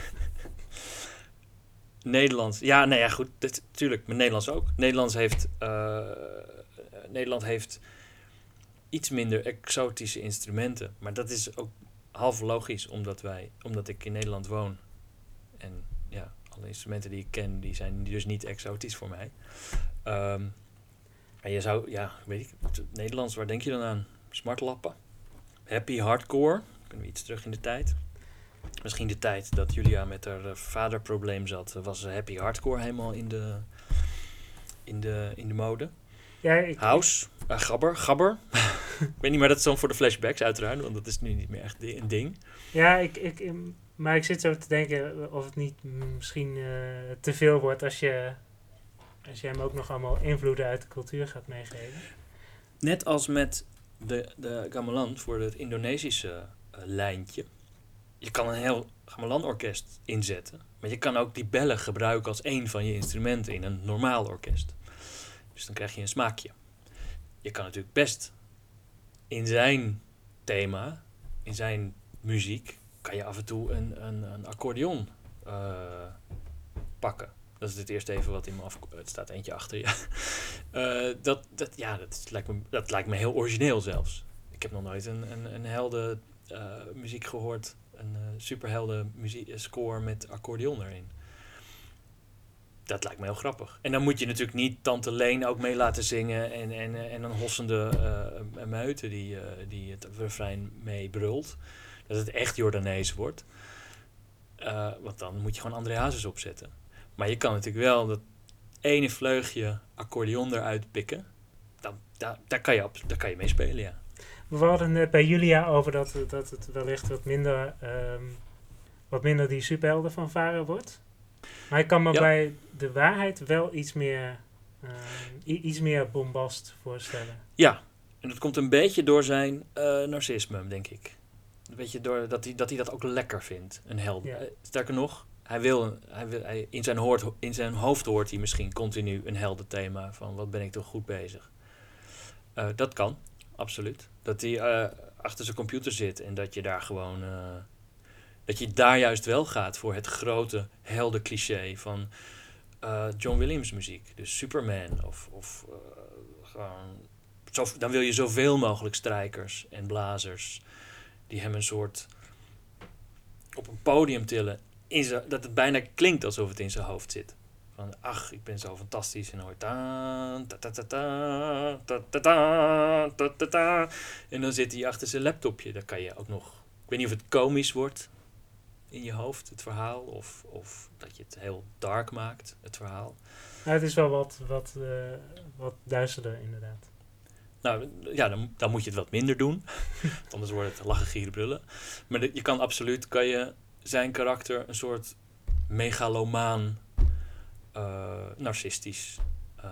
Nederlands. Ja, nee, ja, goed. Natuurlijk, maar Nederlands ook. Nederlands heeft, uh, Nederland heeft iets minder exotische instrumenten. Maar dat is ook half logisch, omdat, wij, omdat ik in Nederland woon. En ja, alle instrumenten die ik ken, die zijn dus niet exotisch voor mij. Um, je zou, ja, weet ik, Nederlands, waar denk je dan aan? Smartlappen. Happy hardcore. Kunnen we iets terug in de tijd? Misschien de tijd dat Julia met haar uh, vaderprobleem zat, was happy hardcore helemaal in de, in de, in de mode. Ja, ik, House, uh, gabber, gabber. ik weet niet, maar dat is dan voor de flashbacks uiteraard, want dat is nu niet meer echt een ding. Ja, ik, ik, maar ik zit zo te denken of het niet misschien uh, te veel wordt als je, als je hem ook nog allemaal invloeden uit de cultuur gaat meegeven. Net als met de, de gamelan voor het Indonesische lijntje je kan een heel gamelan-orkest inzetten. Maar je kan ook die bellen gebruiken als een van je instrumenten in een normaal orkest. Dus dan krijg je een smaakje. Je kan natuurlijk best in zijn thema, in zijn muziek, kan je af en toe een, een, een accordeon uh, pakken. Dat is het eerste even wat in me af... Het staat eentje achter je. Uh, dat, dat, ja, dat lijkt, me, dat lijkt me heel origineel zelfs. Ik heb nog nooit een, een, een uh, muziek gehoord een uh, superhelden muziek eh, score met accordeon erin. Dat lijkt me heel grappig. En dan moet je natuurlijk niet Tante Leen ook mee laten zingen en, en, en een hossende uh, meute die, die het refrein mee brult. Dat het echt Jordanees wordt. Want dan moet je gewoon André opzetten. Maar je kan natuurlijk wel dat ene vleugje accordeon eruit pikken. Dan, daar, daar, kan je, daar kan je mee spelen, ja. We hadden net bij Julia over dat, dat het wellicht wat minder, um, wat minder die superhelden van varen wordt. Maar ik kan me bij de waarheid wel iets meer, uh, iets meer bombast voorstellen. Ja, en dat komt een beetje door zijn uh, narcisme, denk ik. Een beetje door dat hij dat, hij dat ook lekker vindt, een held. Ja. Uh, sterker nog, hij wil, hij wil hij, in, zijn hoort, in zijn hoofd hoort hij misschien continu een heldenthema van wat ben ik toch goed bezig. Uh, dat kan, absoluut. Dat hij uh, achter zijn computer zit en dat je daar gewoon. Uh, dat je daar juist wel gaat voor het grote helden cliché van uh, John Williams muziek. Dus Superman of, of gewoon. Zo, dan wil je zoveel mogelijk strijkers en blazers die hem een soort op een podium tillen. In dat het bijna klinkt alsof het in zijn hoofd zit. Van, ach, ik ben zo fantastisch. En hoor ta ta ta ta ta ta ta ta ta En dan zit hij achter zijn laptopje. Dan kan je ook nog... Ik weet niet of het komisch wordt in je hoofd, het verhaal. Of, of dat je het heel dark maakt, het verhaal. Ja, het is wel wat, wat, uh, wat duisterder, inderdaad. Nou ja, dan, dan moet je het wat minder doen. Anders wordt het lachen, gieren, brullen. Maar de- je kan absoluut, kan je zijn karakter een soort megalomaan, eh, narcistisch, eh,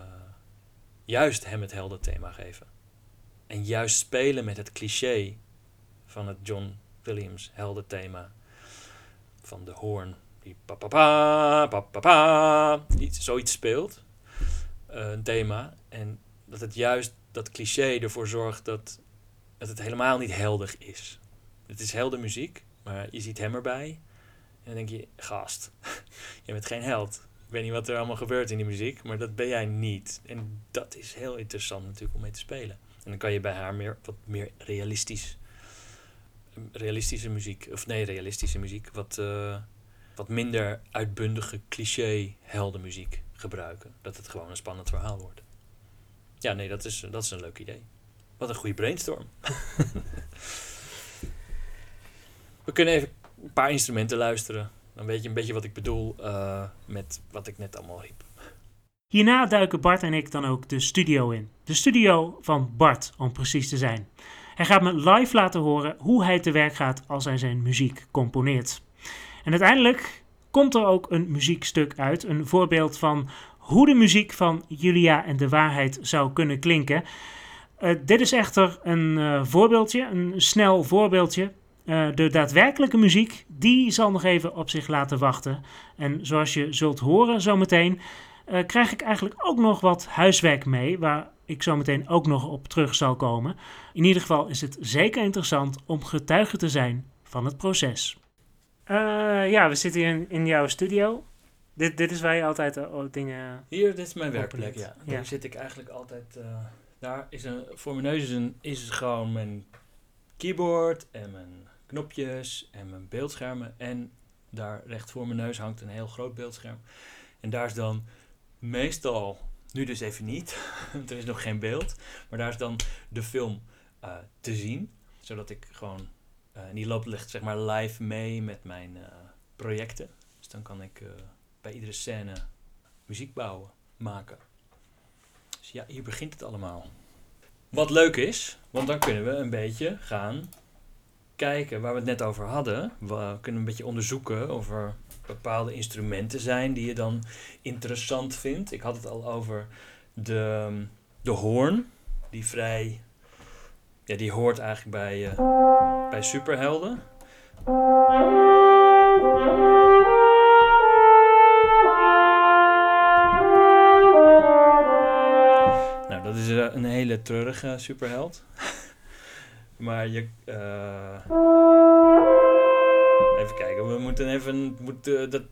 juist hem het heldenthema geven. En juist spelen met het cliché van het John Williams heldenthema. Van de hoorn die pa pa pa pa pa pa iets, zoiets speelt. Eh, een thema. En dat het juist dat cliché ervoor zorgt dat, dat het helemaal niet heldig is. Het is helder muziek, maar je ziet hem erbij. En dan denk je, gast, je bent geen held. Weet niet wat er allemaal gebeurt in die muziek, maar dat ben jij niet. En dat is heel interessant natuurlijk om mee te spelen. En dan kan je bij haar meer, wat meer realistisch, realistische muziek, of nee, realistische muziek, wat, eh, wat minder uitbundige cliché heldenmuziek gebruiken. Dat het gewoon een spannend verhaal wordt. Ja, nee, dat is, dat is een leuk idee. Wat een goede brainstorm. We kunnen even een paar instrumenten luisteren. Dan weet je een beetje wat ik bedoel eh, met wat ik net allemaal riep. Hierna duiken Bart en ik dan ook de studio in. De studio van Bart, om precies te zijn. Hij gaat me live laten horen hoe hij te werk gaat als hij zijn muziek componeert. En uiteindelijk komt er ook een muziekstuk uit, een voorbeeld van hoe de muziek van Julia en de waarheid zou kunnen klinken. Eh, dit is echter een eh, voorbeeldje, een snel voorbeeldje. Eh, de daadwerkelijke muziek, die zal nog even op zich laten wachten. En zoals je zult horen zometeen, eh, krijg ik eigenlijk ook nog wat huiswerk mee, waar ik zo meteen ook nog op terug zal komen. In ieder geval is het zeker interessant om getuige te zijn van het proces. Eh, ja, we zitten hier in, in jouw studio. Dit, dit is waar je altijd oh, dingen. Hier, dit is mijn werkplek, ja. Ja. Daar zit ik eigenlijk altijd... eh, daar is een, voor mijn neus is, een, is gewoon mijn keyboard en mijn knopjes en mijn beeldschermen. En daar recht voor mijn neus hangt een heel groot beeldscherm. En daar is dan meestal, nu dus even niet, want er is nog geen beeld. Maar daar is dan de film eh, te zien. Zodat ik gewoon, en die loopt ligt zeg maar live mee met mijn eh, projecten. Dus dan kan ik bij iedere scène muziek bouwen, maken. Dus ja, hier begint het allemaal. Wat leuk is, want dan kunnen we een beetje gaan kijken waar we het net over hadden. We kunnen een beetje onderzoeken of er bepaalde instrumenten zijn die je dan interessant vindt. Ik had het al over de, de hoorn, die vrij. Ja, die hoort eigenlijk bij, eh, bij superhelden. Nou, dat is eh, een hele treurige superheld. Maar je. eh, even kijken, we moeten even. Moeten, dat...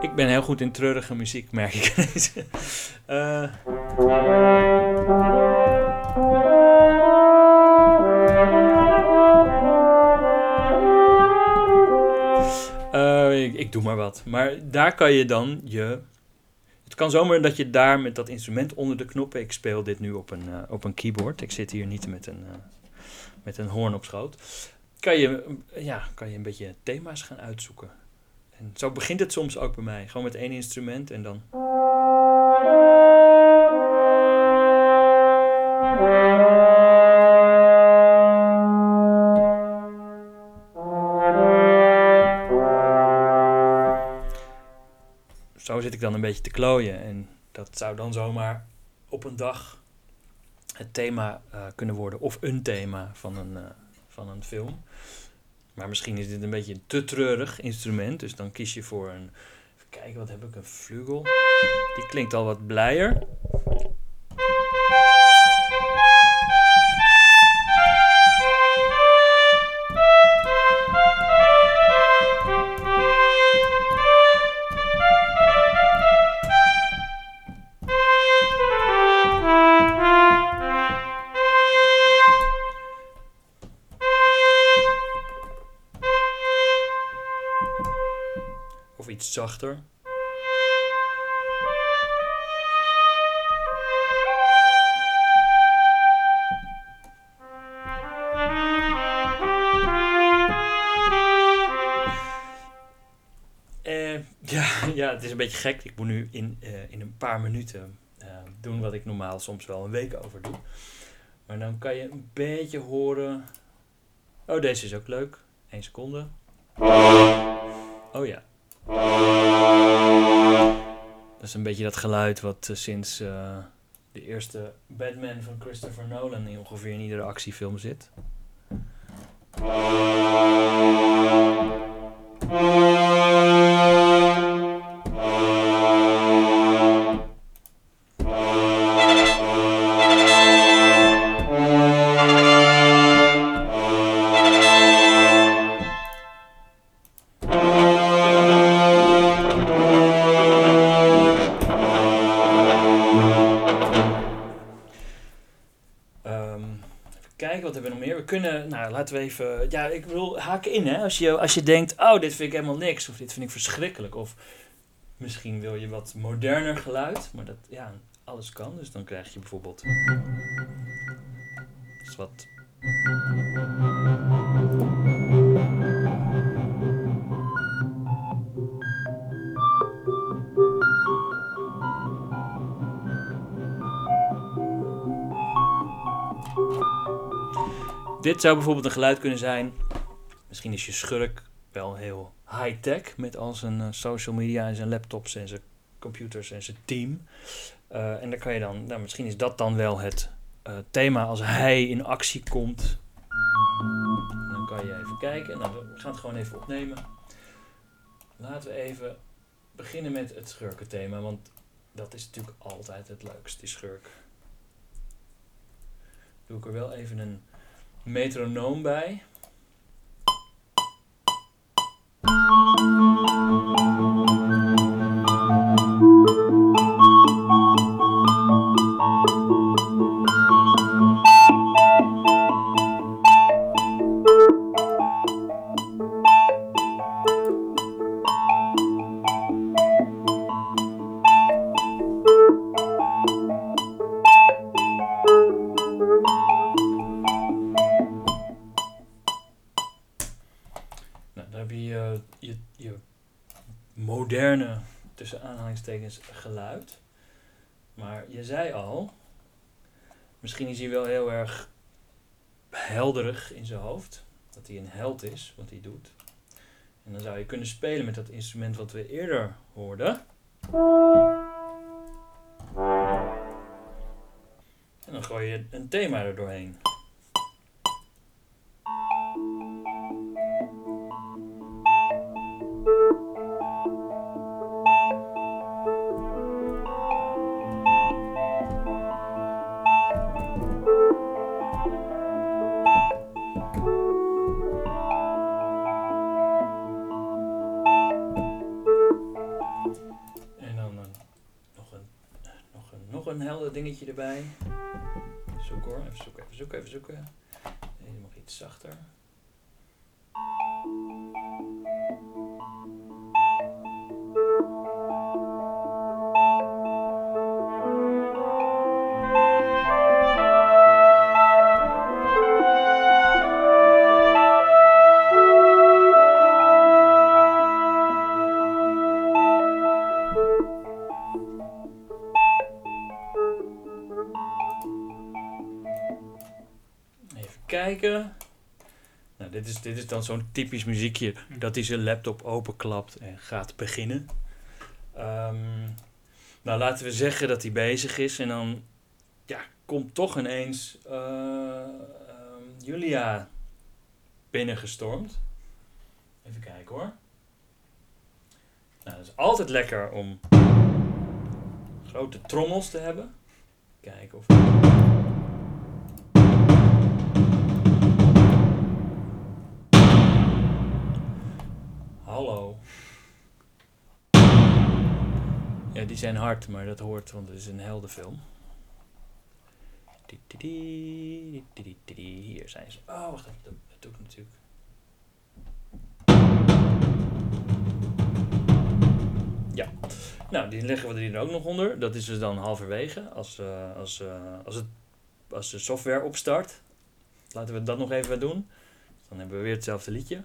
Ik ben heel goed in treurige muziek, merk ik. Eh, Eh, ik, ik doe maar wat. Maar daar kan je dan je. Kan zomaar dat je daar met dat instrument onder de knoppen. Ik speel dit nu op een, eh, op een keyboard. Ik zit hier niet met een, eh, met een hoorn op schoot. Kan je, eh, ja, kan je een beetje thema's gaan uitzoeken. En zo begint het soms ook bij mij. Gewoon met één instrument en dan. Zit ik dan een beetje te klooien. En dat zou dan zomaar op een dag het thema eh, kunnen worden. Of een thema van een, eh, van een film. Maar misschien is dit een beetje een te treurig instrument. Dus dan kies je voor een. Even kijken, wat heb ik? Een vlugel. Die klinkt al wat blijer. Zachter. Eh, ja, ja, ja, het is een beetje gek. Ik moet nu in, eh, in een paar minuten eh, doen wat ik normaal soms wel een week over doe. Maar dan kan je een beetje horen. Oh, deze is ook leuk. 1 seconde. Oh ja. Dat is een beetje dat geluid wat eh, sinds eh, de eerste Batman van Christopher Nolan in ongeveer in iedere actiefilm zit. We even, ja ik wil haken in hè. Als je, als je denkt, oh dit vind ik helemaal niks of dit vind ik verschrikkelijk of misschien wil je wat moderner geluid, maar dat, ja, alles kan. Dus dan krijg je bijvoorbeeld, dat wat Dit zou bijvoorbeeld een geluid kunnen zijn. Misschien is je schurk wel heel high-tech met al zijn eh, social media en zijn laptops en zijn computers en zijn team. Eh, en dan kan je dan, nou, misschien is dat dan wel het eh, thema als hij in actie komt. Dan kan je even kijken. Nou, we gaan het gewoon even opnemen. Laten we even beginnen met het schurkenthema, want dat is natuurlijk altijd het leukst, die schurk. Doe ik er wel even een metronoom bij. Aanhalingstekens, geluid. Maar je zei al, misschien is hij wel heel erg helderig in zijn hoofd. Dat hij een held is, wat hij doet. En dan zou je kunnen spelen met dat instrument wat we eerder hoorden. En dan gooi je een thema er doorheen. Erbij. Zoek hoor, even zoeken, even zoeken, even zoeken. Deze mag iets zachter. Kijken. Nou, dit is, dit is dan zo'n typisch muziekje dat hij zijn laptop openklapt en gaat beginnen. Ehm, nou, laten we zeggen dat hij bezig is en dan ja, komt toch ineens eh, ehm, Julia binnengestormd. Even kijken hoor. Nou, het is altijd lekker om grote trommels te hebben. Zijn hard, maar dat hoort, want het is een heldenfilm. Hier zijn ze. Oh, wacht even. Dat, dat doe ik natuurlijk. Ja. Nou, die leggen we er hier ook nog onder. Dat is dus dan halverwege. Als, eh, als, eh, als, het, als de software opstart. Laten we dat nog even doen. Dan hebben we weer hetzelfde liedje.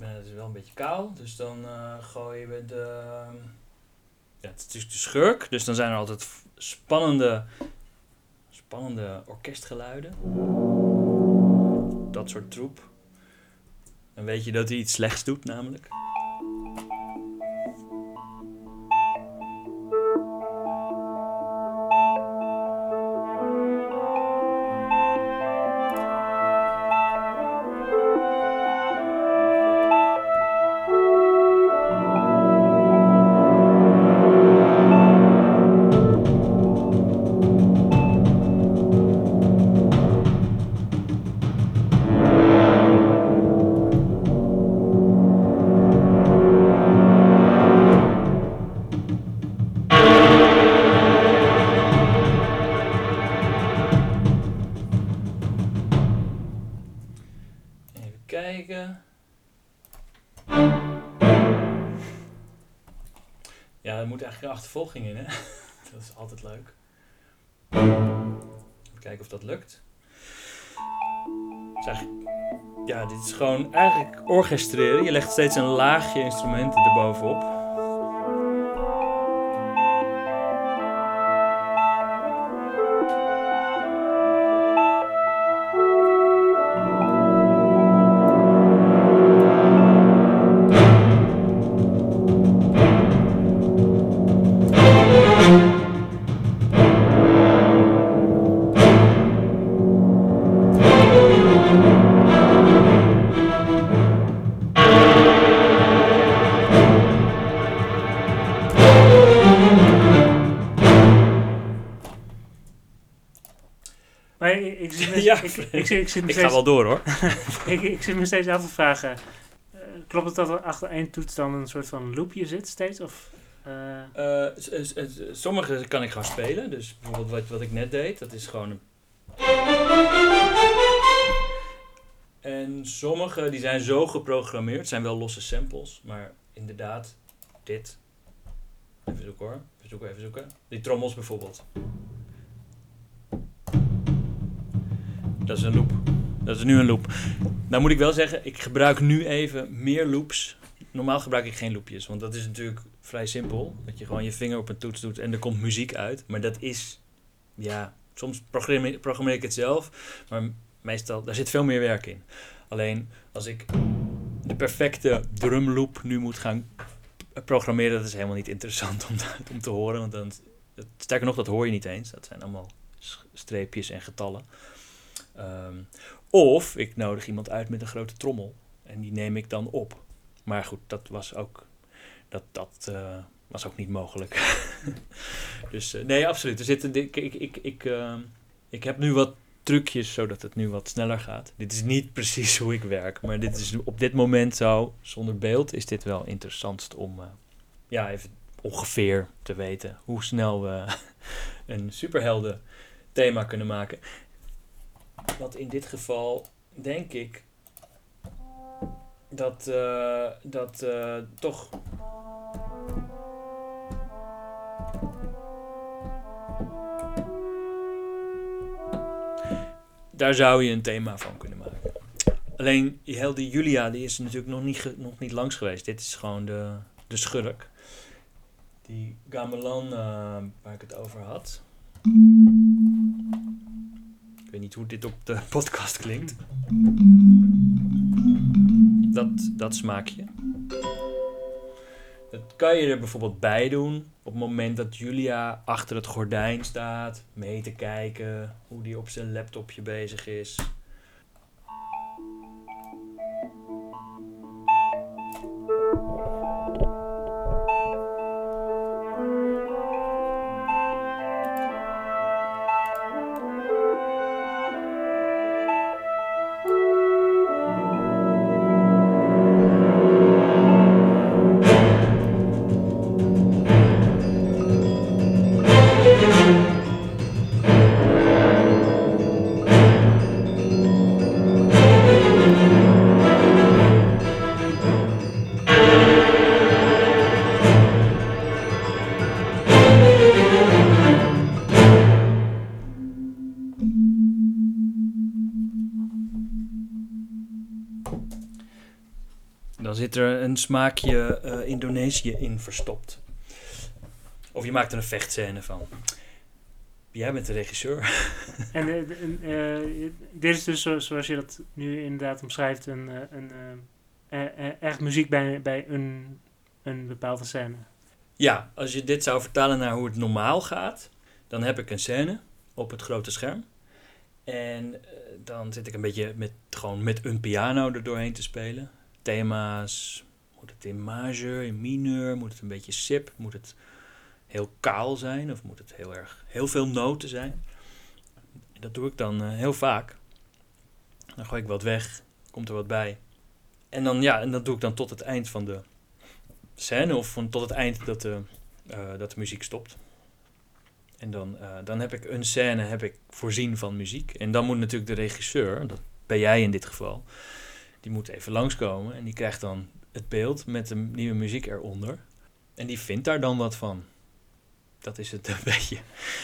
Eh, het is wel een beetje kaal. Dus dan eh, gooien we de... Ja, het is de schurk. Dus dan zijn er altijd spannende, spannende orkestgeluiden. Dat soort troep. Dan weet je dat hij iets slechts doet, namelijk. In, hè? Dat is altijd leuk. Even kijken of dat lukt. Eigenlijk- ja, dit is gewoon eigenlijk orchestreren. Je legt steeds een laagje instrumenten erbovenop. Ik, ga wel door hoor. ik, ik zit me steeds af te vragen. eh, klopt het dat er achter één toets dan een soort van loopje zit steeds? Of, eh, Eh, sommige kan ik gewoon spelen. Dus bijvoorbeeld wat, wat ik net deed, dat is gewoon een... En sommige die zijn zo geprogrammeerd, zijn wel losse samples, maar inderdaad, dit. Even zoeken hoor, even zoeken, even zoeken. Die trommels bijvoorbeeld. Dat is een loop. Dat is nu een loop. Nou moet ik wel zeggen, ik gebruik nu even meer loops. Normaal gebruik ik geen loopjes, want dat is natuurlijk vrij simpel. Dat je gewoon je vinger op een toets doet en er komt muziek uit. Maar dat is, ja, soms programmeer, ik het zelf, maar meestal, daar zit veel meer werk in. Alleen als ik de perfecte drumloop nu moet gaan programmeren, dat is helemaal niet interessant om, om te horen. Want dan, sterker nog, dat hoor je niet eens. Dat zijn allemaal streepjes en getallen. Ehm, of ik nodig iemand uit met een grote trommel en die neem ik dan op. Maar goed, dat was ook, dat, dat, eh, was ook niet mogelijk. dus eh, nee, absoluut. Er zitten, ik, ik, ik, ik, ehm, ik heb nu wat trucjes zodat het nu wat sneller gaat. Dit is niet precies hoe ik werk, maar dit is op dit moment zo, zonder beeld, is dit wel interessantst om eh, ja, even ongeveer te weten hoe snel we een superhelden thema kunnen maken. Wat in dit geval, denk ik, dat, eh, dat eh, toch. Daar zou je een thema van kunnen maken. Alleen die helde Julia, die is natuurlijk nog niet, nog niet langs geweest. Dit is gewoon de, de schurk. Die gamelan eh, waar ik het over had. Ik weet niet hoe dit op de podcast klinkt. Dat, dat smaakje. Dat kan je er bijvoorbeeld bij doen op het moment dat Julia achter het gordijn staat, mee te kijken hoe die op zijn laptopje bezig is. Een smaakje eh, Indonesië in verstopt. Of je maakt er een vechtscène van. Jij bent de regisseur. En eh, eh, dit is dus zo- zoals je dat nu inderdaad omschrijft, een, een, echt muziek bij, bij een, een bepaalde scène. Ja, als je dit zou vertalen naar hoe het normaal gaat, dan heb ik een scène op het grote scherm. En dan zit ik een beetje met, gewoon met een piano er doorheen te spelen. Thema's, moet het in majeur, in mineur, moet het een beetje sip, moet het heel kaal zijn of moet het heel erg, heel veel noten zijn. Dat doe ik dan eh, heel vaak. Dan gooi ik wat weg, komt er wat bij. En dan, ja, en dat doe ik dan tot het eind van de scène of van tot het eind dat de, eh, dat de muziek stopt. En dan, eh, dan heb ik een scène heb ik voorzien van muziek. En dan moet natuurlijk de regisseur, dat ben jij in dit geval, die moet even langskomen en die krijgt dan het beeld met de nieuwe muziek eronder. En die vindt daar dan wat van. Dat is het een beetje.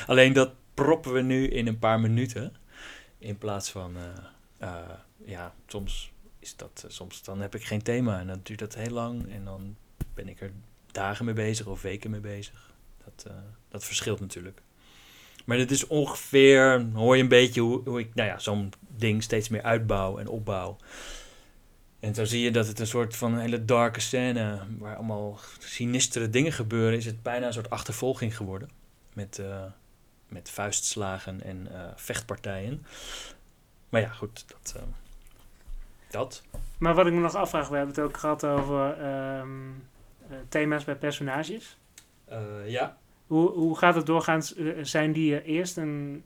Alleen dat proppen we nu in een paar minuten. In plaats van, eh, eh, ja, soms is dat, eh, soms dan heb ik geen thema en dan duurt dat heel lang en dan ben ik er dagen mee bezig of weken mee bezig. Dat, dat verschilt natuurlijk. Maar dit is ongeveer, hoor je een beetje hoe, hoe ik nou ja, zo'n ding steeds meer uitbouw en opbouw. En zo zie je dat het een soort van hele darke scène, waar allemaal sinistere dingen gebeuren, is het bijna een soort achtervolging geworden. Met, eh, met vuistslagen en eh, vechtpartijen. Maar ja, goed, dat. eh, dat. Maar wat ik me nog afvraag, we hebben het ook gehad over ehm, eh, thema's bij personages. Ja, Hoe, hoe gaat het doorgaans? Zijn die er eerst en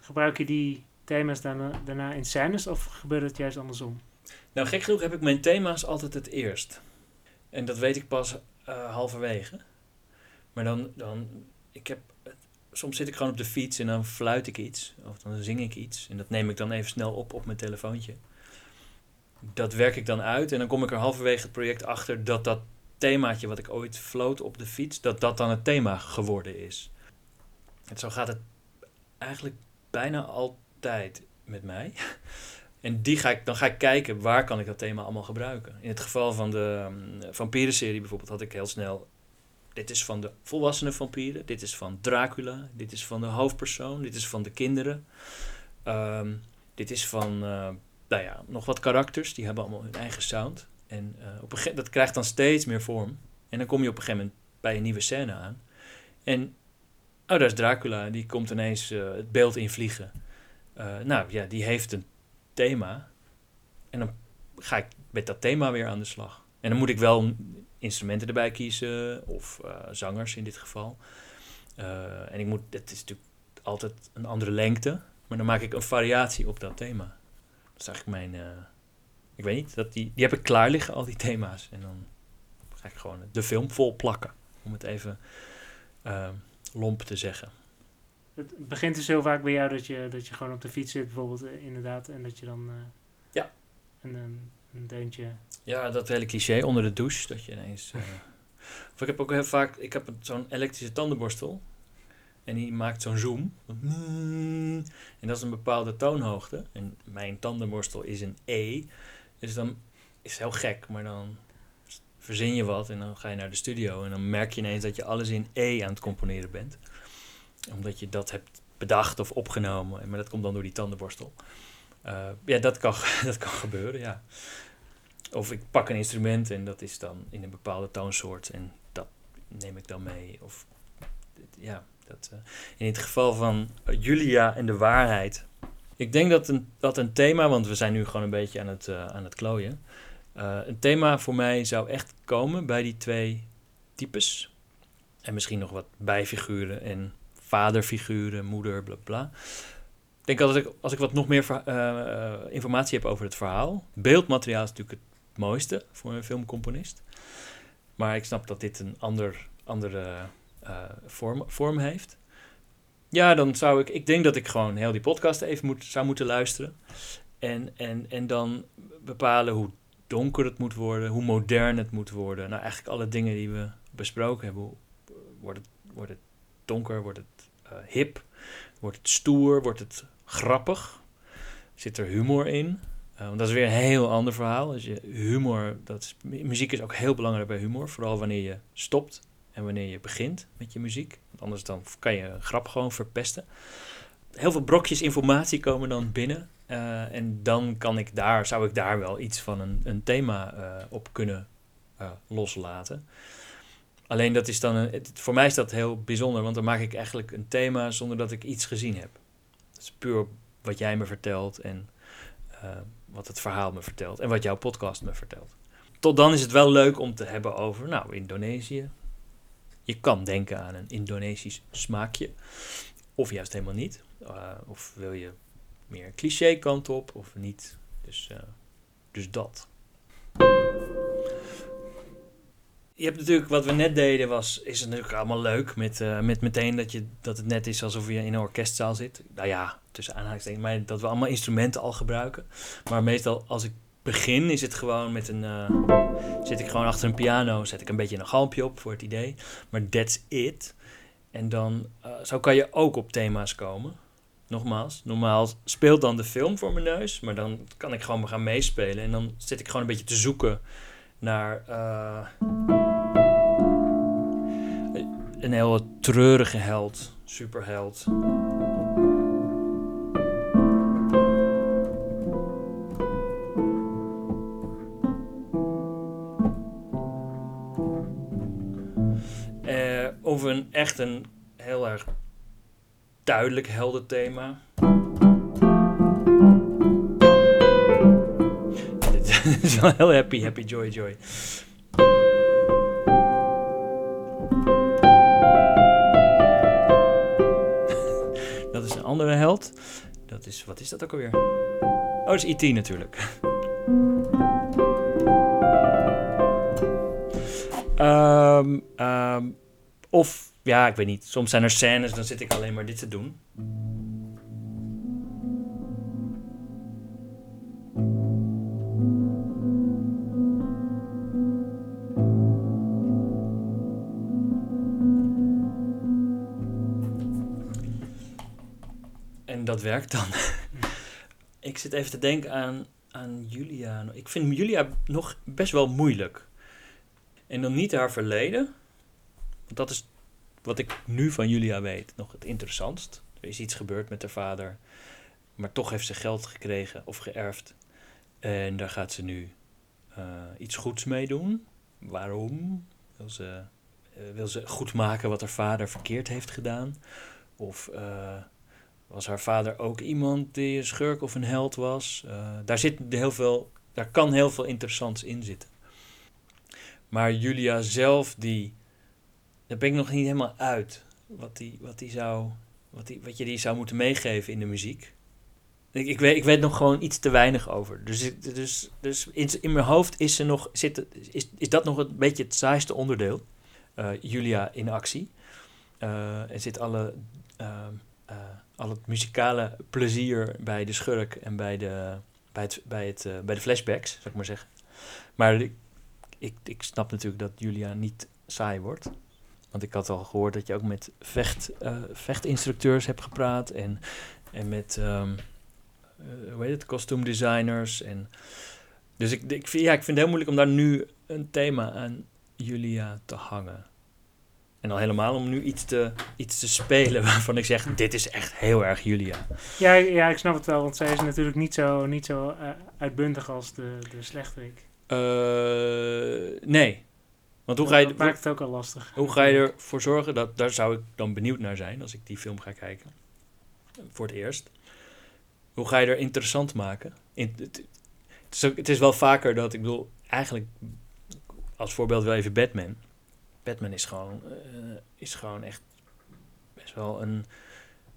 gebruik je die thema's daarna, daarna in scènes of gebeurt het juist andersom? Nou, gek genoeg heb ik mijn thema's altijd het eerst. En dat weet ik pas eh, halverwege. Maar dan, dan ik heb, soms zit ik gewoon op de fiets en dan fluit ik iets. Of dan zing ik iets. En dat neem ik dan even snel op op mijn telefoontje. Dat werk ik dan uit en dan kom ik er halverwege het project achter dat dat themaatje wat ik ooit floot op de fiets, dat dat dan het thema geworden is. En zo gaat het eigenlijk bijna altijd met mij. En die ga ik, dan ga ik kijken waar kan ik dat thema allemaal gebruiken. In het geval van de um, vampierenserie bijvoorbeeld had ik heel snel... Dit is van de volwassene vampieren, dit is van Dracula, dit is van de hoofdpersoon, dit is van de kinderen. Ehm, dit is van, uh, nou ja, nog wat karakters, die hebben allemaal hun eigen sound. En uh, op een dat krijgt dan steeds meer vorm. En dan kom je op een gegeven moment bij een nieuwe scène aan. En, oh, daar is Dracula, die komt ineens uh, het beeld invliegen. Uh, nou ja, die heeft een thema. En dan ga ik met dat thema weer aan de slag. En dan moet ik wel instrumenten erbij kiezen, of uh, zangers in dit geval. Uh, en ik moet, het is natuurlijk altijd een andere lengte, maar dan maak ik een variatie op dat thema. Dat is eigenlijk mijn, uh, ik weet niet, dat die, die heb ik klaar liggen, al die thema's. En dan ga ik gewoon de film vol plakken, om het even lomp te zeggen. Het begint dus heel vaak bij jou dat je, dat je gewoon op de fiets zit, bijvoorbeeld, uh, inderdaad. En dat je dan uh, ja. een, een, een deuntje. Ja, dat hele cliché onder de douche. Dat je ineens. Uh, of ik heb ook heel vaak. Ik heb zo'n elektrische tandenborstel. En die maakt zo'n zoom. En dat is een bepaalde toonhoogte. En mijn tandenborstel is een E. Dus dan is het heel gek. Maar dan verzin je wat. En dan ga je naar de studio. En dan merk je ineens dat je alles in E aan het componeren bent omdat je dat hebt bedacht of opgenomen. Maar dat komt dan door die tandenborstel. Uh, ja, dat kan, dat kan gebeuren, ja. Of ik pak een instrument en dat is dan in een bepaalde toonsoort. En dat neem ik dan mee. Of, ja, dat, uh, in het geval van Julia en de waarheid. Ik denk dat een, dat een thema, want we zijn nu gewoon een beetje aan het, uh, aan het klooien. een thema voor mij zou echt komen bij die twee types. En misschien nog wat bijfiguren en vaderfiguren, moeder, bla bla. Ik denk altijd, als ik wat nog meer uh, informatie heb over het verhaal. Beeldmateriaal is natuurlijk het mooiste voor een filmcomponist. Maar ik snap dat dit een ander, andere uh, vorm, vorm heeft. Ja, dan zou ik... Ik denk dat ik gewoon heel die podcast even moet, zou moeten luisteren. En, en, en dan bepalen hoe donker het moet worden, hoe modern het moet worden. Nou, eigenlijk alle dingen die we besproken hebben. Wordt het, wordt het donker, wordt het hip, wordt het stoer, wordt het grappig, zit er humor in, want dat is weer een heel ander verhaal. Dus je humor, dat is, muziek is ook heel belangrijk bij humor. Vooral wanneer je stopt en wanneer je begint met je muziek. Want anders dan kan je een grap gewoon verpesten. Heel veel brokjes informatie komen dan binnen. Uh, en dan kan ik daar, zou ik daar wel iets van een, een thema op kunnen loslaten. Alleen dat is dan, een, het, voor mij is dat heel bijzonder, want dan maak ik eigenlijk een thema zonder dat ik iets gezien heb. Dat is puur wat jij me vertelt en uh, wat het verhaal me vertelt en wat jouw podcast me vertelt. Tot dan is het wel leuk om te hebben over, nou, Indonesië. Je kan denken aan een Indonesisch smaakje, of juist helemaal niet. Uh, of wil je meer cliché kant op, of niet. Dus, uh, dus dat. Je hebt natuurlijk, wat we net deden, was, is het natuurlijk allemaal leuk. Met, uh, met meteen dat, je, dat het net is alsof je in een orkestzaal zit. Nou ja, tussen aanhalingstekens, maar dat we allemaal instrumenten al gebruiken. Maar meestal als ik begin, is het gewoon met een. Uh, zit ik gewoon achter een piano, zet ik een beetje een galmpje op voor het idee. Maar that's it. En dan, uh, zo kan je ook op thema's komen. Nogmaals, normaal speelt dan de film voor mijn neus, maar dan kan ik gewoon gaan meespelen. En dan zit ik gewoon een beetje te zoeken naar uh, een heel treurige held, superheld. Uh, of een echt een heel erg duidelijk helder thema. Heel happy, happy, joy, joy. dat is een andere held. Dat is, wat is dat ook alweer? Oh, dat is E.T. natuurlijk. um, um, of, ja, ik weet niet. Soms zijn er scènes, dan zit ik alleen maar dit te doen. Dat werkt dan. ik zit even te denken aan, aan Julia. Ik vind Julia nog best wel moeilijk. En dan niet haar verleden. Want dat is wat ik nu van Julia weet nog het interessantst. Er is iets gebeurd met haar vader. Maar toch heeft ze geld gekregen of geërfd. En daar gaat ze nu uh, iets goeds mee doen. Waarom? Wil ze, uh, wil ze goed maken wat haar vader verkeerd heeft gedaan? Of uh, was haar vader ook iemand die een schurk of een held was? daar, zit heel veel, daar kan heel veel interessants in zitten. Maar Julia zelf, die daar ben ik nog niet helemaal uit. Wat, die, wat, die zou, wat, die, wat je die zou moeten meegeven in de muziek. Ik, ik, weet, ik weet nog gewoon iets te weinig over. Dus, dus, dus in, in mijn hoofd is, ze nog, zit, is, is dat nog een beetje het saaiste onderdeel. Uh, Julia in actie. Uh, er zit alle, uh, al het muzikale plezier bij de schurk en bij de, bij het, bij het, bij de flashbacks, zou ik maar zeggen. Maar ik, ik, ik snap natuurlijk dat Julia niet saai wordt. Want ik had al gehoord dat je ook met vecht, uh, vechtinstructeurs hebt gepraat en, en met, um, uh, hoe heet het, kostuumdesigners. En, dus ik, ik, vind, ja, ik vind het heel moeilijk om daar nu een thema aan Julia te hangen. En al helemaal om nu iets te, iets te spelen waarvan ik zeg, dit is echt heel erg Julia. Ja, ja ik snap het wel, want zij is natuurlijk niet zo, niet zo uh, uitbundig als de, de slechterik. nee, want hoe ga je, dat maakt het ook al lastig. Hoe ga je ervoor zorgen, dat, daar zou ik dan benieuwd naar zijn als ik die film ga kijken. Voor het eerst. Hoe ga je er interessant maken? In, het, het, is ook, het is wel vaker dat, ik bedoel, eigenlijk als voorbeeld wel even Batman. Batman is gewoon, uh, is gewoon echt best wel een,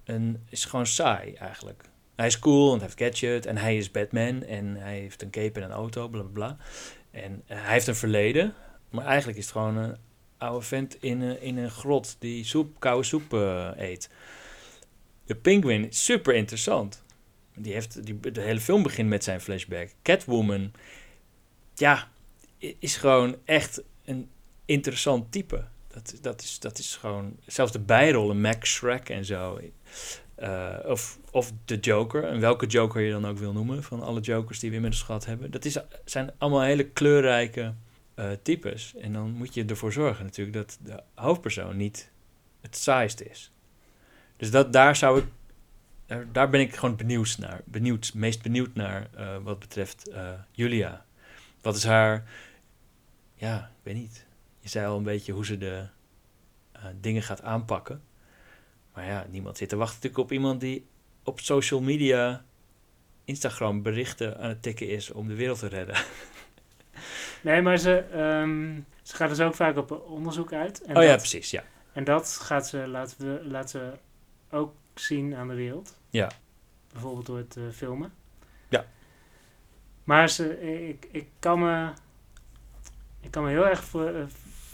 een, is gewoon saai eigenlijk. Hij is cool en heeft gadget en hij is Batman en hij heeft een cape en een auto, bla bla bla. En uh, hij heeft een verleden. Maar eigenlijk is het gewoon een oude vent in een, in een grot die soep, koude soep uh, eet. De Penguin is super interessant. Die heeft, die, de hele film begint met zijn flashback. Catwoman, ja, is gewoon echt een interessant type. Dat, dat, is, dat is gewoon, zelfs de bijrollen, Max Shrek en zo. Eh, of, of de Joker, en welke Joker je dan ook wil noemen, van alle Jokers die we inmiddels gehad hebben. Dat is, zijn allemaal hele kleurrijke eh, types. En dan moet je ervoor zorgen natuurlijk dat de hoofdpersoon niet het saaist is. Dus dat, daar zou ik, daar, ben ik gewoon benieuwd naar. Benieuwd, meest benieuwd naar uh, wat betreft Julia. Wat is haar, ja, ik weet niet. Je zei al een beetje hoe ze de dingen gaat aanpakken. Maar ja, niemand zit te wachten natuurlijk op iemand die op social media, Instagram berichten aan het tikken is om de wereld te redden. Nee, maar ze, um, ze gaat dus ook vaak op onderzoek uit. En oh ja, precies, ja. En dat gaat ze, laten, we, laten ook zien aan de wereld. Ja. Bijvoorbeeld door het uh, filmen. Ja. Maar ze, ik, ik, kan me, ik kan me heel erg voor, uh,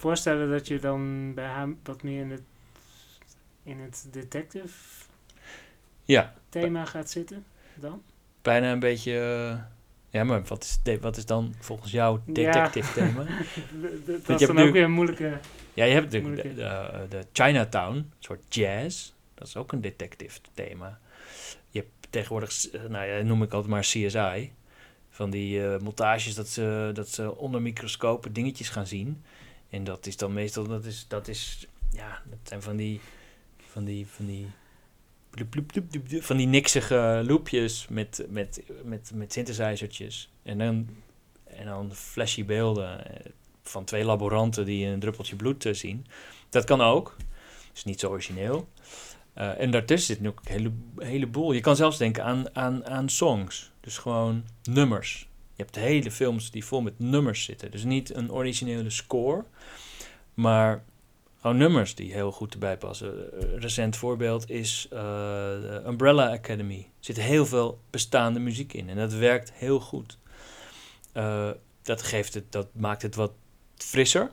voorstellen dat je dan bij haar wat meer in het in het detective ja. thema gaat zitten dan? Bijna een beetje... Uh, ja, maar wat is, wat is dan volgens jou detective thema? dat is dan ook weer een moeilijke... Ja, je hebt de, de, de, de, Chinatown, een soort jazz. Dat is ook een detective thema. Je hebt tegenwoordig, eh, nou ja, noem ik altijd maar CSI. Van die uh, montages dat ze, dat ze onder microscopen dingetjes gaan zien. En dat is dan meestal, dat is, dat is ja, dat zijn van die van die, van die, van die niksige loopjes met, met, met, met synthesizertjes. En dan, en dan flashy beelden eh, van twee laboranten die een druppeltje bloed uh, zien. Dat kan ook. Is niet zo origineel. Uh, en daartussen zit nog een hele, heleboel. Je kan zelfs denken aan, aan, aan songs. Dus gewoon nummers. Je hebt hele films die vol met nummers zitten. Dus niet een originele score. Maar gewoon nummers die heel goed erbij passen. Een recent voorbeeld is uh, Umbrella Academy. Er zit heel veel bestaande muziek in en dat werkt heel goed. Uh, dat, geeft het, dat maakt het wat frisser,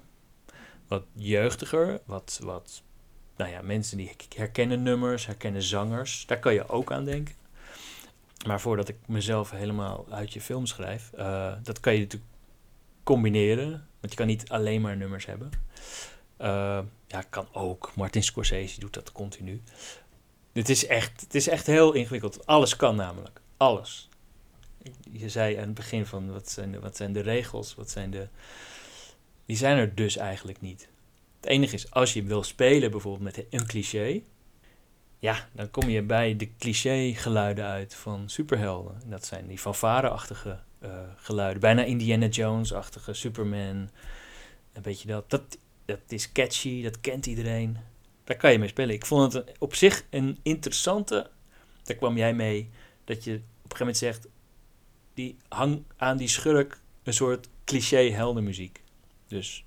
wat jeugdiger, wat, wat nou ja, mensen die herkennen nummers, herkennen zangers. Daar kan je ook aan denken. Maar voordat ik mezelf helemaal uit je film schrijf, uh, dat kan je natuurlijk combineren. Want je kan niet alleen maar nummers hebben. Uh, ja, kan ook. Martin Scorsese doet dat continu. Het is echt, het is echt heel ingewikkeld. Alles kan namelijk. Alles. Je zei aan het begin van wat zijn de, wat zijn de regels? Wat zijn de. Die zijn er dus eigenlijk niet. Het enige is, als je wil spelen bijvoorbeeld met een cliché. Ja, dan kom je bij de cliché geluiden uit van superhelden. dat zijn die fanfare-achtige uh, geluiden. Bijna Indiana Jones-achtige Superman. Een beetje dat. Dat dat is catchy, dat kent iedereen. Daar kan je mee spelen. Ik vond het op zich een interessante. Daar kwam jij mee. Dat je op een gegeven moment zegt. Die hang aan die schurk een soort cliché heldenmuziek. Dus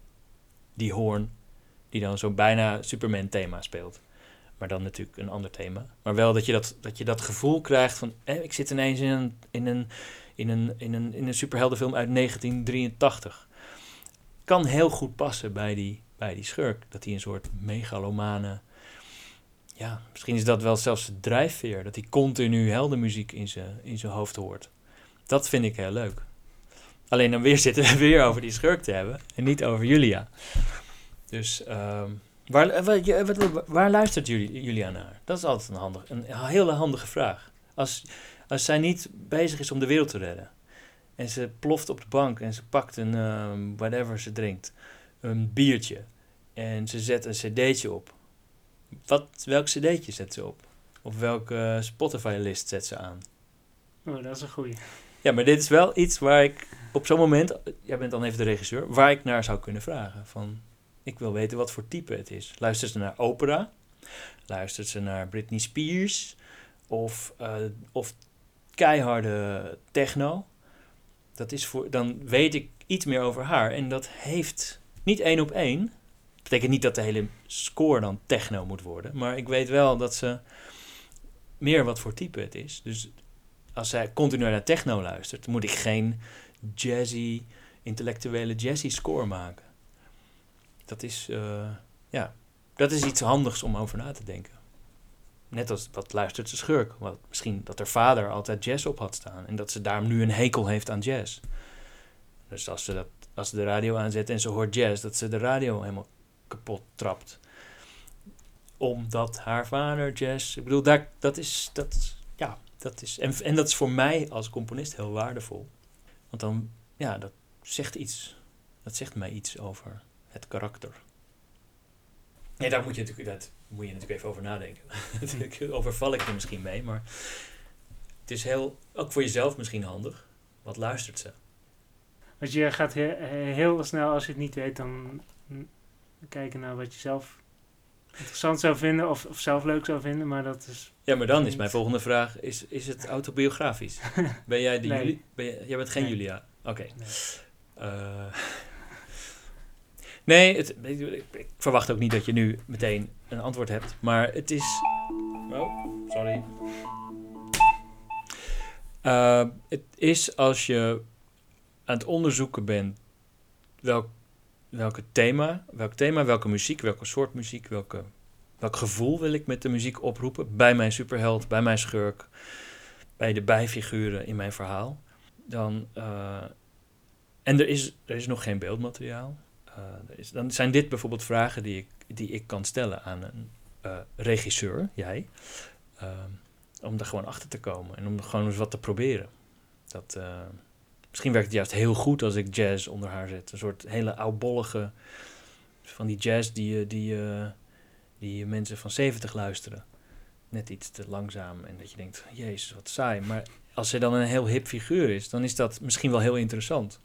die hoorn. Die dan zo'n bijna Superman thema speelt. Maar dan natuurlijk een ander thema. Maar wel dat je dat, dat, je dat gevoel krijgt van. Ik zit ineens in een, in een, in een, in een, in een superheldenfilm uit 1983. Kan heel goed passen bij die, bij die schurk. Dat hij een soort megalomane. Ja, misschien is dat wel zelfs de drijfveer. Dat hij continu heldenmuziek in zijn, in zijn hoofd hoort. Dat vind ik heel leuk. Alleen dan weer zitten we weer over die schurk te hebben. En niet over Julia. Dus um, waar, waar, waar, luistert Julia naar? Dat is altijd een, handig, een hele handige vraag. Als, als zij niet bezig is om de wereld te redden. En ze ploft op de bank en ze pakt een um, whatever ze drinkt. Een biertje en ze zet een cd'tje op. Wat, welk cd'tje zet ze op? Of welke Spotify-list zet ze aan? Oh, dat is een goeie. Ja, maar dit is wel iets waar ik op zo'n moment, jij bent dan even de regisseur, waar ik naar zou kunnen vragen. Van, ik wil weten wat voor type het is. Luistert ze naar opera? Luistert ze naar Britney Spears? Of, uh, of keiharde techno? Dat is voor, dan weet ik iets meer over haar. En dat heeft niet één op één, betekent niet dat de hele score dan techno moet worden. Maar ik weet wel dat ze meer wat voor type het is. Dus als zij continu naar techno luistert, moet ik geen jazzy, intellectuele jazzy score maken. Dat is, uh, ja, dat is iets handigs om over na te denken. Net als wat luistert ze schurk. Wat, misschien dat haar vader altijd jazz op had staan. En dat ze daarom nu een hekel heeft aan jazz. Dus als ze, dat, als ze de radio aanzet en ze hoort jazz, dat ze de radio helemaal kapot trapt. omdat haar vader jazz. Ik bedoel, daar, dat is. Dat, ja, dat is. En, en dat is voor mij als componist heel waardevol. Want dan, ja, dat zegt iets. Dat zegt mij iets over het karakter. Nee, daar moet je natuurlijk, dat moet je natuurlijk even over nadenken. Overval ik er misschien mee, maar het is heel, ook voor jezelf misschien handig. Wat luistert ze? Want je gaat heel, heel snel, als je het niet weet, dan kijken naar wat je zelf interessant zou vinden of, of zelf leuk zou vinden, maar dat is... Ja, maar dan is mijn volgende vraag, is, is het autobiografisch? ben jij de Nee. Juli? Ben jij, jij bent geen Nee. Julia? Oké. Nee. Eh, nee, ik verwacht ook niet dat je nu meteen een antwoord hebt. Maar het is. Oh, sorry. Eh, het is als je aan het onderzoeken bent welk, welke thema, welk thema, welke muziek, welke soort muziek, welke, welk gevoel wil ik met de muziek oproepen bij mijn superheld, bij mijn schurk, bij de bijfiguren in mijn verhaal. Dan, eh, en er is, er is nog geen beeldmateriaal. Eh, dan zijn dit bijvoorbeeld vragen die ik, die ik kan stellen aan een eh, regisseur, jij. eh, om er gewoon achter te komen en om gewoon eens wat te proberen. Dat, misschien werkt het juist heel goed als ik jazz onder haar zet. Een soort hele oudbollige van die jazz die, die, die mensen van 70 luisteren. Net iets te langzaam en dat je denkt, jezus, wat saai. Maar als ze dan een heel hip figuur is, dan is dat misschien wel heel interessant.